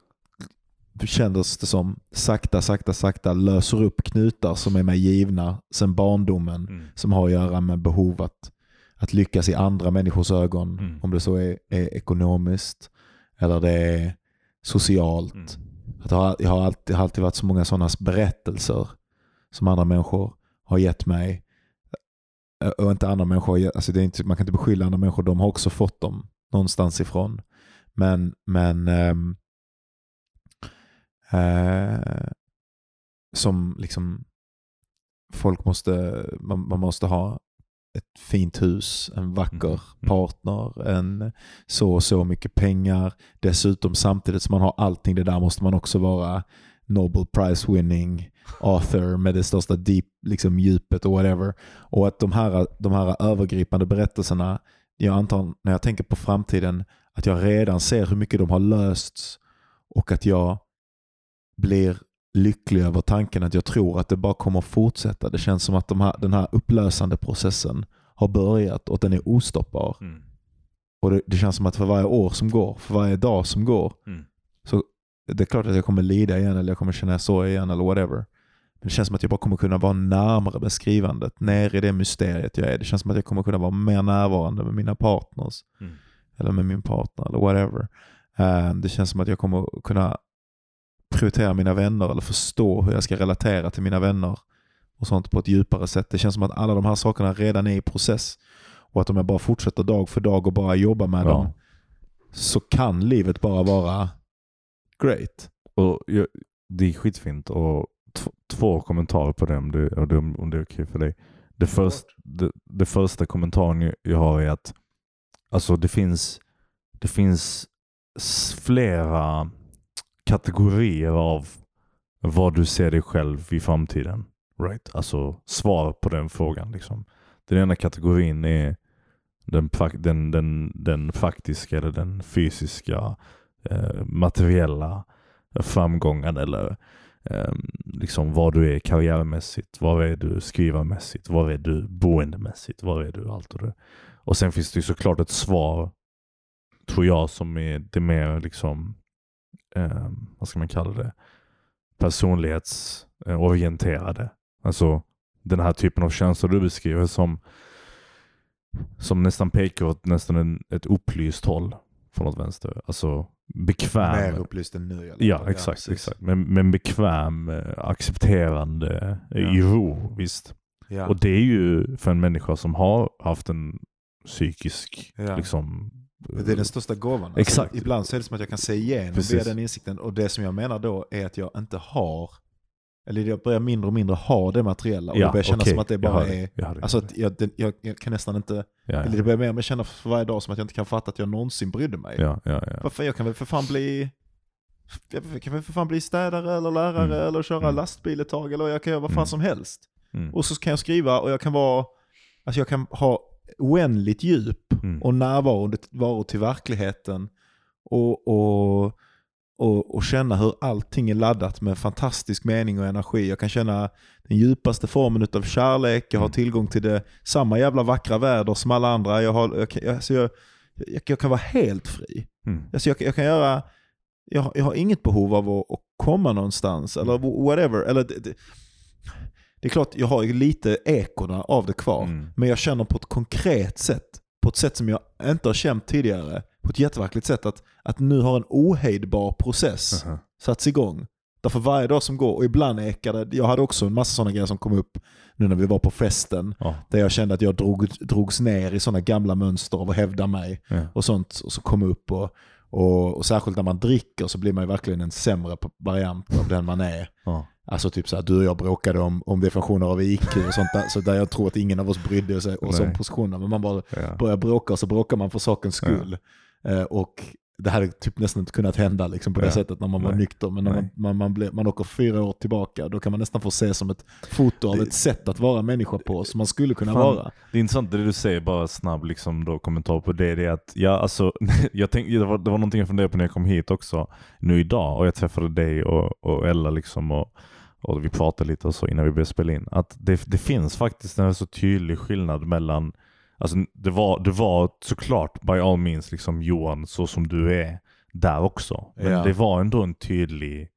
kändes det som sakta, sakta, sakta löser upp knutar som är mig givna sedan barndomen Mm. som har att göra med behov att, att lyckas i andra människors ögon. Mm. Om det så är, är ekonomiskt, eller det är socialt. Mm. Att jag, har, jag har alltid, det har alltid varit så många sådana berättelser som andra människor har gett mig. Och inte andra människor, alltså det är inte, man kan inte beskylla andra människor, de har också fått dem någonstans ifrån. Men, men ehm, eh, som liksom folk måste, man, man måste ha ett fint hus, en vacker Mm. partner, en så och så mycket pengar. Dessutom samtidigt som man har allting det där måste man också vara Nobel Prize winning author med det största deep, liksom djupet och whatever. Och att de här, de här övergripande berättelserna, jag antar när jag tänker på framtiden, att jag redan ser hur mycket de har lösts och att jag blir lycklig över tanken att jag tror att det bara kommer att fortsätta. Det känns som att de här, den här upplösande processen har börjat och att den är ostoppbar. Mm. Och det, det känns som att för varje år som går, för varje dag som går, Mm. så det är klart att jag kommer lida igen eller jag kommer känna sorg igen eller whatever. Men det känns som att jag bara kommer kunna vara närmare med skrivandet, ner i det mysteriet jag är. Det känns som att jag kommer kunna vara mer närvarande med mina partners. Mm. Eller med min partner eller whatever. Eh, det känns som att jag kommer kunna prioritera mina vänner eller förstå hur jag ska relatera till mina vänner och sånt på ett djupare sätt. Det känns som att alla de här sakerna redan är i process. Och att om jag bara fortsätter dag för dag och bara jobbar med Ja. dem så kan livet bara vara great. Och jag, det är skitfint. Och två kommentarer på det om det, om det är okej för dig. Det, först, det, det första kommentaren jag- har är att alltså det finns, det finns flera kategorier av vad du ser dig själv i framtiden. Right? Alltså svar på den frågan. Liksom. Den ena kategorin är den, den, den, den faktiska eller den fysiska eh, materiella framgången eller eh, liksom var du är karriärmässigt, var är du skrivarmässigt, var är du boendemässigt, var är du allt och det. Och sen finns det ju såklart ett svar, tror jag, som är det mer liksom, eh, vad ska man kalla det, personlighetsorienterade. Eh, alltså den här typen av känslor du beskriver som, som nästan pekar åt nästan en, ett upplyst håll från något vänster. Alltså bekväm. Mer upplyst än nu fall. Ja, exakt. precis. exakt. Men, men bekväm, eh, accepterande, eh, Ja. i ro. Visst. Ja. Och det är ju för en människa som har haft en psykisk, Ja. liksom... Det är den största gåvan. Alltså, Exakt. Ibland så är det som att jag kan se igenom via den insikten. Och det som jag menar då är att jag inte har, eller jag börjar mindre och mindre ha det materiella. Och Ja, det börjar kännas okej. som att det bara det. är, Jag det. alltså att jag, den, jag, jag kan nästan inte, ja, eller ja. det börjar mer och mer känna för varje dag som att jag inte kan fatta att jag någonsin brydde mig. Ja, ja, ja. Varför? Jag kan väl för fan bli jag kan väl för fan bli städare eller lärare Mm. eller köra Mm. lastbil ett tag eller jag kan göra vad fan Mm. som helst. Mm. Och så kan jag skriva och jag kan vara, alltså jag kan ha oändligt djup Mm. och närvaro varo till verkligheten och, och, och, och känna hur allting är laddat med fantastisk mening och energi. Jag kan känna den djupaste formen av kärlek, jag har Mm. tillgång till det samma jävla vackra väder som alla andra. Jag, har, jag, kan- alltså jag, jag, jag kan vara helt fri. Mm. Alltså jag, jag kan göra, jag, har- jag har inget behov av att, att komma någonstans eller whatever. Eller det, det, det är klart, jag har lite ekorna av det kvar. Mm. Men jag känner på ett konkret sätt, på ett sätt som jag inte har känt tidigare, på ett jätteverkligt sätt, att, att nu har en ohejdbar process Aha. satts igång. Därför varje dag som går, och ibland ekar det, jag hade också en massa sådana grejer som kom upp nu när vi var på festen, Ja. där jag kände att jag drog, drogs ner i sådana gamla mönster av att hävda mig Ja. och sånt och så kom upp och, och, och särskilt när man dricker så blir man ju verkligen en sämre variant av den man är. Ja. Alltså typ så här, du och jag bråkade om, om definitioner av IQ och sånt där, så där jag tror att ingen av oss brydde sig oss om positionerna. Men man bara Ja. börjar bråka och så bråkar man för sakens skull. Eh, och det hade typ nästan inte kunnat hända liksom, på det Ja. sättet när man var Nej. nykter. Men när man, Nej. man, man, blev, man åker fyra år tillbaka, då kan man nästan få se som ett foto av ett sätt att vara människa på, som man skulle kunna Fan. vara. Det är intressant det du säger, bara snabb liksom då, kommentar på det. Det är att, ja, alltså, jag tänkte, det, var, det var någonting jag funderade på när jag kom hit också, nu idag, och jag träffade dig och, och Ella liksom, och, och vi pratade lite och så innan vi började spela in. Att det, det finns faktiskt en så tydlig skillnad mellan, alltså det var, det var såklart by all means liksom Johan så som du är där också. Men Ja. det var ändå en tydlig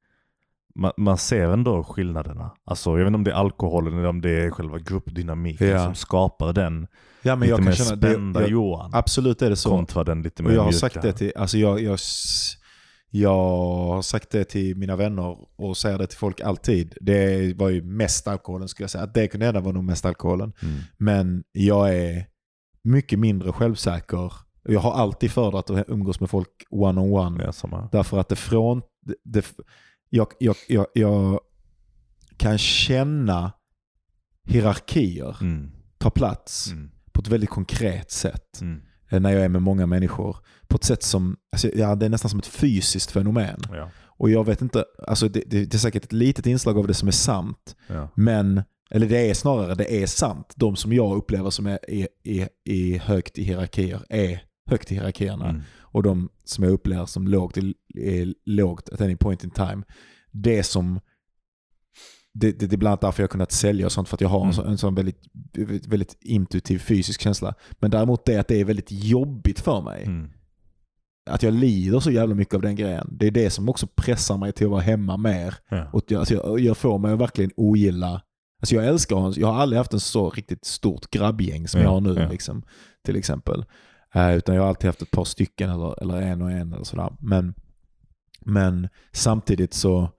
man, man ser ändå skillnaderna. Alltså, jag vet inte om det är alkoholen eller om det är själva gruppdynamiken Ja. som skapar den Ja, men lite jag kan mer känna det, spända jag, Johan Absolut är det så. kontra den lite mer Och jag har mjuka. sagt det till, alltså jag, jag, jag har sagt det till mina vänner och säger det till folk alltid. Det var ju mest alkoholen skulle jag säga. Att det kunde hända var nog mest alkoholen. Mm. Men jag är mycket mindre självsäker. Jag har alltid föredragit att umgås med folk one-on-one. Ja, samma. Därför att det från... Det, det, jag, jag, jag, jag kan känna hierarkier Mm. ta plats Mm. på ett väldigt konkret sätt Mm. eh, när jag är med många människor. På ett sätt som, alltså, ja, det är nästan som ett fysiskt fenomen. Ja. Och jag vet inte, alltså det, det, det är säkert ett litet inslag av det som är sant. Ja. Men, eller det är snarare, det är sant. De som jag upplever som är, är, är, är högt i hierarkier är högt i hierarkierna. Mm. Och de som jag upplever som lågt är, är lågt at any point in time. Det som det, det, det är bland annat därför jag har kunnat sälja och sånt för att jag har en, Mm. sån, en sån väldigt, väldigt intuitiv fysisk känsla. Men däremot det att det är väldigt jobbigt för mig. Mm. Att jag lider så jävla mycket av den grejen. Det är det som också pressar mig till att vara hemma mer. Ja. Och jag, alltså jag, jag får mig att verkligen ogilla. Alltså jag älskar Hans. Jag har aldrig haft en så riktigt stort grabbgäng som Ja, jag har nu. ja. Liksom, till exempel. Eh, utan jag har alltid haft ett par stycken eller, eller en och en eller sådär. Men, men samtidigt så,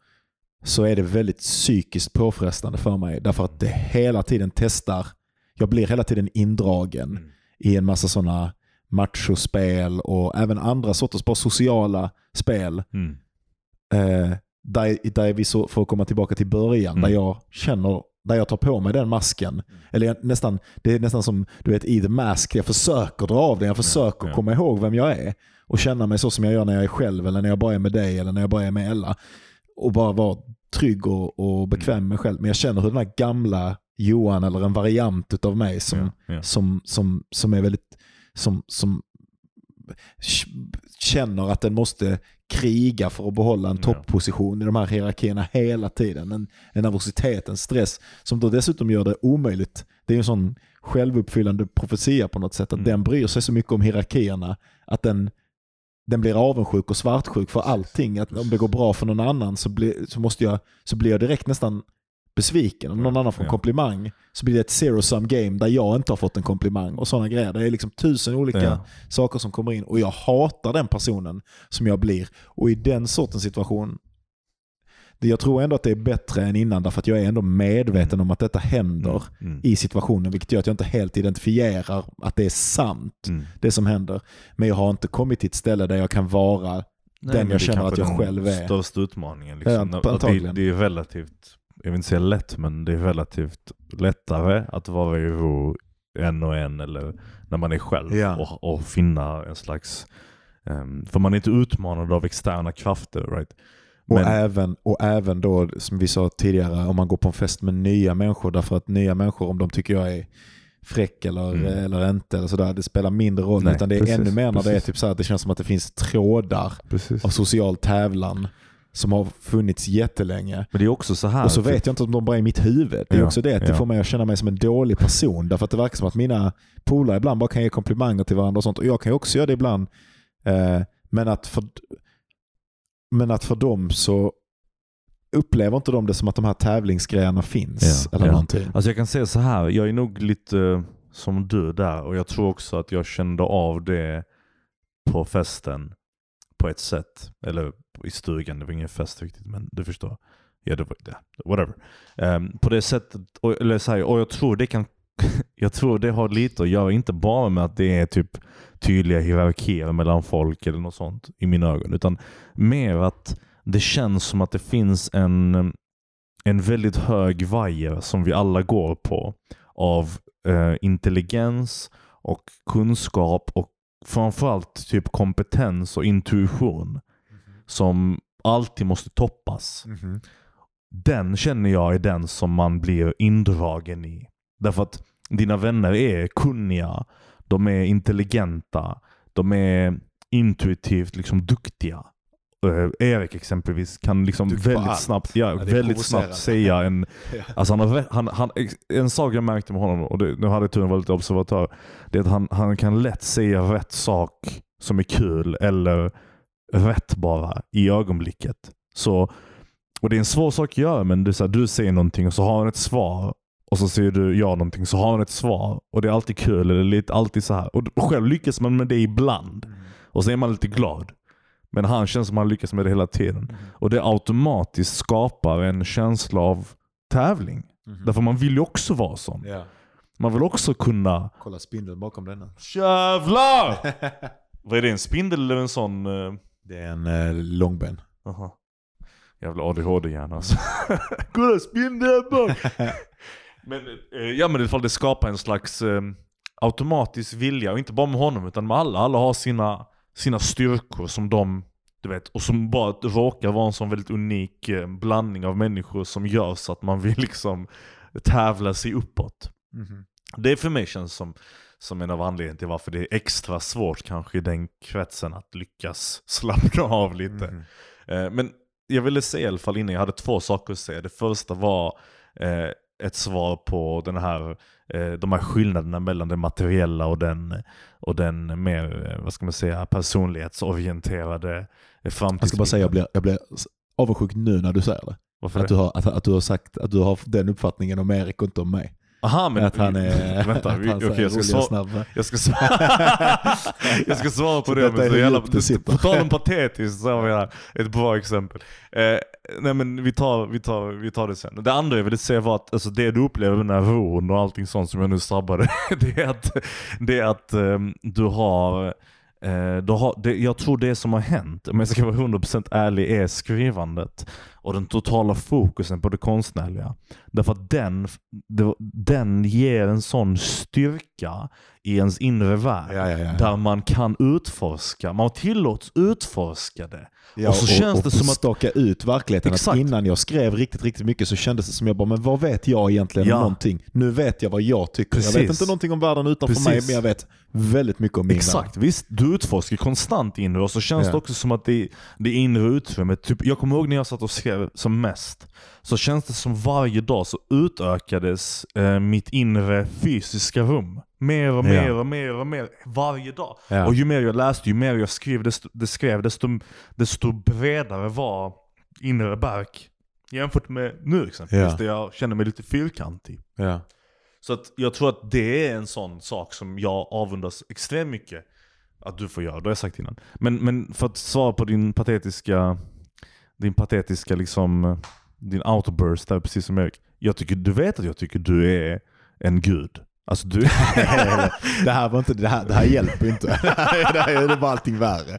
så är det väldigt psykiskt påfrestande för mig. Därför att det hela tiden testar. Jag blir hela tiden indragen Mm. i en massa sådana machospel och även andra sorters bara sociala spel. Mm. Eh, där, där vi så får komma tillbaka till början, Mm. där jag känner, där jag tar på mig den masken. Eller jag, nästan, det är nästan som du vet i The Mask, jag försöker dra av den, jag försöker ja. komma ihåg vem jag är. Och känna mig så som jag gör när jag är själv, eller när jag bara är med dig, eller när jag bara är med Ella. Och bara vara trygg och, och bekväm med mig själv. Men jag känner hur den här gamla Johan, eller en variant utav mig som, ja. som, som, som är väldigt, som, som känner att den måste kriga för att behålla en Ja. topposition i de här hierarkierna hela tiden. En, en nervositet, en stress som då dessutom gör det omöjligt. Det är en sån självuppfyllande profetia på något sätt. Att Mm. den bryr sig så mycket om hierarkierna att den, den blir avundsjuk och svartsjuk för allting. Att om det går bra för någon annan så, blir så, måste jag, så blir jag direkt nästan besviken. Om någon Ja, annan får en ja. komplimang så blir det ett zero sum game där jag inte har fått en komplimang och sådana grejer. Det är liksom tusen olika Ja. saker som kommer in och jag hatar den personen som jag blir. Och i den sortens situation, det- jag tror ändå att det är bättre än innan därför att jag är ändå medveten om att detta händer Mm. i situationen vilket gör att jag inte helt identifierar att det är sant Mm. det som händer. Men jag har inte kommit till ett ställe där jag kan vara Nej, den jag det känner att jag den själv är. största utmaningen. Ja, Liksom. Att det, det är relativt, jag vill inte säga lätt, men det är relativt lättare att vara i ro en och en eller när man är själv Ja. och, och finna en slags, ehm, för man är inte utmanad av externa krafter. Right? Och, Men- även, och även då, som vi sa tidigare, om man går på en fest med nya människor. Därför att nya människor, om de tycker jag är fräck eller, Mm. eller inte, eller sådär, det spelar mindre roll. Nej, utan det är precis, ännu mer när det är typ så här, att det känns som att det finns trådar Precis. av social tävlan som har funnits jättelänge. Men det är också så här. Och så vet jag inte om de bara är i mitt huvud. Det är Ja, också det, att det ja. får mig att känna mig som en dålig person. Därför att det verkar som att mina polare ibland bara kan ge komplimanger till varandra och sånt. Och jag kan ju också göra det ibland. Eh, men, att för, men att för dem så upplever inte de det som att de här tävlingsgrejerna finns. Ja, eller ja. någonting. Alltså jag kan säga så här, jag är nog lite som du där och jag tror också att jag kände av det på festen på ett sätt. Eller i stugan, det var ingen fest riktigt men du förstår. Ja, det var det. Whatever. Um, på det sättet, och, eller så här, och jag tror det kan jag tror det har lite att göra, inte bara med att det är typ tydliga hierarkier mellan folk eller något sånt i mina ögon, utan mer att det känns som att det finns en, en väldigt hög vajer som vi alla går på av eh, intelligens och kunskap och framförallt typ kompetens och intuition som alltid måste toppas. Mhm. Den känner jag är den som man blir indragen i. Därför att dina vänner är kunniga, de är intelligenta, de är intuitivt liksom duktiga. Eh, Erik exempelvis kan liksom väldigt allt. snabbt, ja, väldigt snabbt säga en... Ja. Alltså han har, han, han, en sak jag märkte med honom, och det, nu hade jag turen att vara lite observatör, det är att han, han kan lätt säga rätt sak som är kul eller rätt bara i ögonblicket. Så, och det är en svår sak att göra, men det så här, du säger någonting och så har han ett svar. Och så säger du jag någonting så har han ett svar. Och det är alltid kul. Eller lite, alltid så här. Och själv lyckas man med det ibland. Och så är man lite glad. Men han känns som han lyckas med det hela tiden. Och det automatiskt skapar en känsla av tävling. Mhm. Därför man vill ju också vara sån. Ja. Man vill också kunna Kolla spindeln bakom denna. Jävlar! Vad är det? En spindel eller en sån? Uh... Det är en eh, långben. Aha. Jävla ADHD-hjärna alltså. Kolla spindeln men, eh, ja men i alla fall det skapar en slags eh, automatisk vilja, och inte bara med honom utan med alla. Alla har sina, sina styrkor som de, du vet, och som bara råkar vara en sån väldigt unik eh, blandning av människor som gör så att man vill liksom tävla sig uppåt. Mhm. Det för mig känns som, som en av anledningarna till varför det är extra svårt kanske i den kretsen att lyckas slappna av lite. Mhm. Eh, men jag ville säga i alla fall innan, jag hade två saker att säga. Det första var eh, ett svar på den här, eh, de här skillnaderna mellan det materiella och den, och den mer, eh, vad ska man säga, personlighetsorienterade eh, framtidsbilden. Jag ska bara säga, jag blir, jag blir avundsjuk nu när du säger det. Varför Att det? du, har, att, att du har sagt att du har den uppfattningen om Erik och inte om mig. Aha, men att han är, vänta, vi, han säger jag ska svara. Jag ska svara, jag ska svara på det. Men så jävla, på tal om patetiskt så har ett bra exempel. Eh, nej men vi tar, vi, tar, vi tar det sen. Det andra jag ville säga var att alltså, det du upplever med den här ron och allting sånt som jag nu strabbade. det är att, det är att ehm, du har Eh, du har, det, jag tror det som har hänt, om jag ska vara 100% ärlig, är skrivandet och den totala fokusen på det konstnärliga. Därför att den, den ger en sån styrka i ens inre värld. Ja, ja, ja. Där man kan utforska, man tillåts utforska det. Ja, och så känns och det som att- staka ut verkligheten. Att innan jag skrev riktigt, riktigt mycket så kändes det som jag bara, men vad vet jag egentligen Ja. om någonting? Nu vet jag vad jag tycker. Jag vet Precis. inte någonting om världen utanför Precis. mig, men jag vet väldigt mycket om min Exakt, värld. visst du utforskar konstant inre och så känns Ja. det också som att det, det inre utrymmet, typ, jag kommer ihåg när jag satt och skrev som mest, så känns det som varje dag så utökades eh, mitt inre fysiska rum. Mer och mer och mer och mer varje dag. Och ju mer jag läste, ju mer jag skrev, desto, det skrev desto, desto bredare var inre Berk. Jämfört med nu exempelvis, där jag känner mig lite fyrkantig. Så att jag tror att det är en sån sak som jag avundas extremt mycket att du får göra, det har jag sagt innan. Men, men för att svara på din patetiska, din patetiska liksom, din outburst där precis som Erik. Jag tycker, du vet att jag tycker du är en gud. Alltså du... det här var inte, det här, det här hjälper ju inte. det här gör bara allting värre.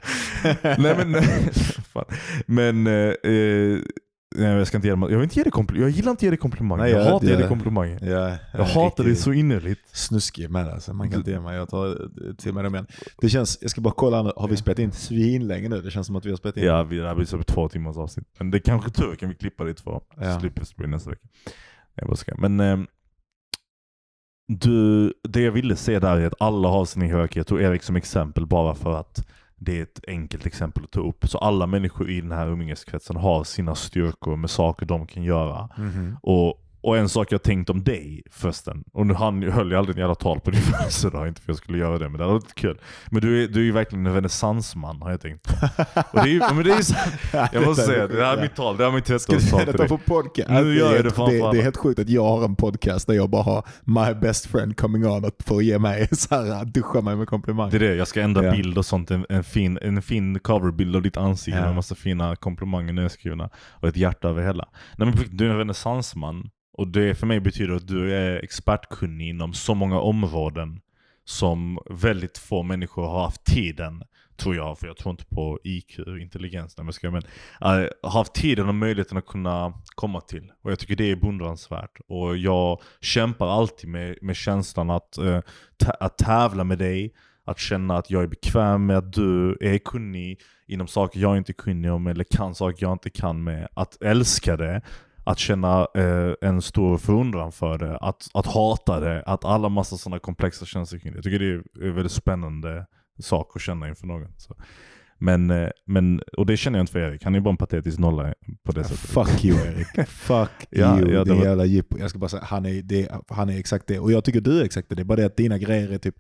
nej men, fan. men eh, eh, nej, jag ska inte ge dig, jag vill inte ge dig komplimanger. Jag gillar inte att ge dig komplimanger. Nej, jag, jag- hatar att ge jag- dig komplimanger. Ja, Jag hatar dig så innerligt. snuskig med. Alltså. Man kan inte ge mig. Jag tar till mig det igen. Det känns, jag ska bara kolla, nu. har vi spelat in svinlänge nu? Det känns som att vi har spelat in. Ja, vi, det här blir två timmars avsnitt. Men det är kanske tur, kan vi klippa det i två. Ja. Så slipper bli nästa vecka. Jag bara ska. Men ehm, du, det jag ville säga där är att alla har sin hierarki. Jag tog Erik som exempel bara för att det är ett enkelt exempel att ta upp. Så alla människor i den här umgängeskretsen har sina styrkor med saker de kan göra. Mhm. Och, och en sak jag tänkt om dig förresten, och nu han, höll jag aldrig en jävla tal på din födelsedag, inte för att jag skulle göra det, men det hade varit kul. Men du är, du är ju verkligen en renässansman har jag tänkt. Och det är men det är så, jag måste säga, det här är mitt tal, det här är mitt Ska du 30-årstal säga till dig. på podcast? Nu gör jag det det, för alla. det är helt sjukt att jag har en podcast där jag bara har my best friend coming on och får ge mig så här, duscha mig med komplimanger. Det är det, jag ska ändra Ja. bild och sånt, en, en, fin, en fin coverbild av ditt ansikte Ja. med massa fina komplimanger nedskrivna och ett hjärta över hela. Nej men du är en renässansman och det för mig betyder att du är expertkunnig inom så många områden som väldigt få människor har haft tiden, tror jag, för jag tror inte på IQ, intelligens, nej, men, ska jag, men äh, har haft tiden och möjligheten att kunna komma till. Och jag tycker det är beundransvärt. Och jag kämpar alltid med, med känslan att, äh, att tävla med dig, att känna att jag är bekväm med att du är kunnig inom saker jag inte är kunnig om eller kan saker jag inte kan med. Att älska det, att känna eh, en stor förundran för det, att, att hata det, att alla massa sådana komplexa känslor kring det. Jag tycker det är en väldigt spännande sak att känna inför någon. Så. Men, eh, men, och det känner jag inte för Erik, han är bara en patetisk nolla på det sättet. Fuck you Erik. Fuck Ja, you. ja, det din var- jävla jippo. Jag ska bara säga, han är, det, han är exakt det. Och jag tycker du är exakt det. Det är bara det att dina grejer är typ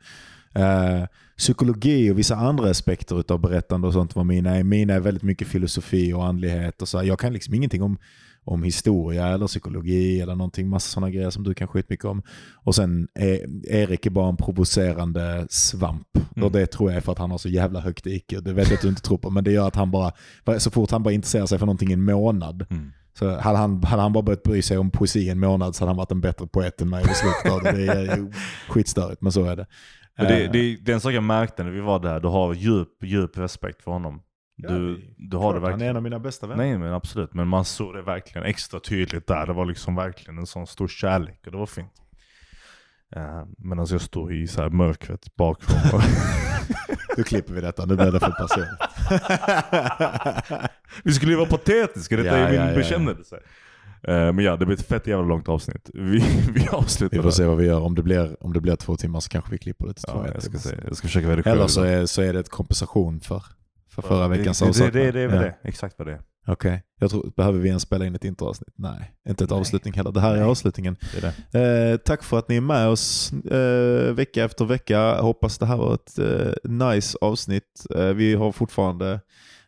eh, psykologi och vissa andra aspekter utav berättande och sånt vad mina är. Mina är väldigt mycket filosofi och andlighet och så. Jag kan liksom ingenting om, om historia eller psykologi eller någonting, massa sådana grejer som du kan skitmycket om. Och sen är Erik är bara en provocerande svamp. Mm. Och det tror jag är för att han har så jävla högt IQ. Det vet jag att du inte tror på, men det gör att han bara, så fort han bara intresserar sig för någonting i en månad, Mm. så hade han, hade han bara börjat bry sig om poesi i en månad så hade han varit en bättre poet än mig i slutet av det. Det är ju skitstörigt, men så är det. Men det, Eh, det, det är en sak jag märkte när vi var där, du har djup, djup respekt för honom. Du, du har det klart, Han är verkligen. en av mina bästa vänner. Nej men absolut, men man såg det verkligen extra tydligt där. Det var liksom verkligen en sån stor kärlek och det var fint. Uh, Medan jag stod i så här mörkret bakifrån. Då klipper vi detta, nu blir det för personligt. vi skulle ju vara patetiska, detta Ja, är min ja, ja, bekännelse. Eh, men ja, det blir ett fett jävla långt avsnitt. Vi, vi avslutar Vi får där. se vad vi gör. Om det blir, om det blir två timmar så kanske vi klipper det till två. Ja, jag, ska se. jag ska försöka redigera Eller så är, så är det ett kompensation för, för förra veckans avsnitt. det, det, det är väl det, exakt vad det är. Okej, jag tror, behöver vi ens spela in ett introavsnitt? Nej, inte ett Nej. avslutning heller. Det här är avslutningen. det, är. Eh, tack för att ni är med oss eh, vecka efter vecka. Hoppas det här var ett eh, nice avsnitt. Eh, vi har fortfarande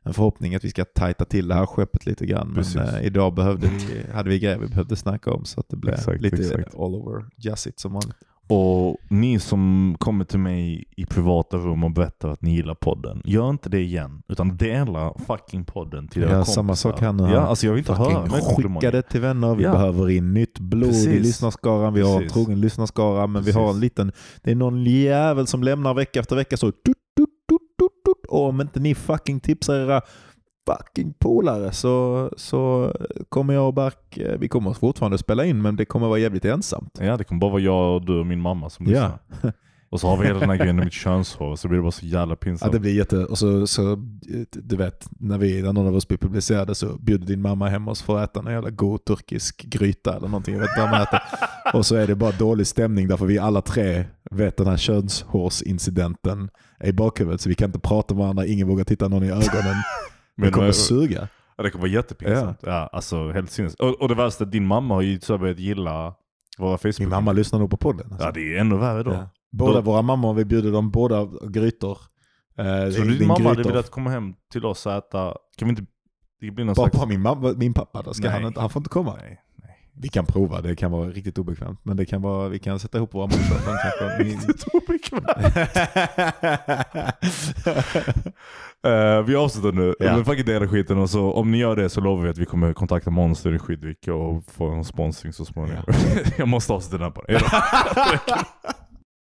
en förhoppning att vi ska tajta till det här skeppet lite grann. Precis. Men eh, idag behövde vi, hade vi grejer vi behövde snacka om så att det blev Exakt, lite exakt. all over jazzigt som vanligt. Och ni som kommer till mig i privata rum och berättar att ni gillar podden, gör inte det igen. Utan dela fucking podden till era Ja, kompisar. samma sak här nu. Ja, alltså jag vill inte höra skicka det till vänner. Vi Ja. behöver in nytt blod i Precis. lyssnarskaran. Vi har en Precis. trogen lyssnarskara, men vi har en Precis. liten... Det är någon jävel som lämnar vecka efter vecka så... Tut, tut, tut. Och om inte ni fucking tipsar era fucking polare så, så kommer jag och Bark... eh, Vi kommer fortfarande spela in, men det kommer vara jävligt ensamt. Ja, det kommer bara vara jag och du och min mamma som Ja. lyssnar. Och så har vi hela den här grejen med mitt könshår, så blir det bara så jävla Ja, pinsamt. det blir jätte... Och så, så, du vet, när, vi, när någon av oss blir publicerade så bjuder din mamma hem oss för att äta en jävla god turkisk gryta eller någonting. Jag vet vad man äter. Och så är det bara dålig stämning därför vi alla tre vet den här könshårsincidenten är i bakhuvudet. Så vi kan inte prata med varandra, ingen vågar titta någon i ögonen. Det Men, kommer eh, suga. Ja, det kommer vara jättepinsamt. Ja. alltså helt sinnes. Och, och det värsta, din mamma har ju så börjat gilla våra Facebook. Min mamma lyssnar nog på podden. Alltså. Ja, det är ännu värre då. Ja. Båda Då- våra mammor, vi bjuder dem båda grytor. Eh, Så din din mamma hade velat komma hem till oss och äta, kan vi inte, det blir någon Bara slags... min, mamma, min pappa, då ska Nej. han, inte, han får inte komma. Nej. Vi kan prova, det kan vara riktigt obekvämt. Men det kan vara, vi kan sätta ihop våra kanske, Riktigt obekvämt. Eh, vi avslutar nu. Ja. Men fucking dela skiten och så om ni gör det så lovar vi att vi kommer kontakta Monster i Skidvik och få en sponsring så småningom. Jag måste avsluta den här bara.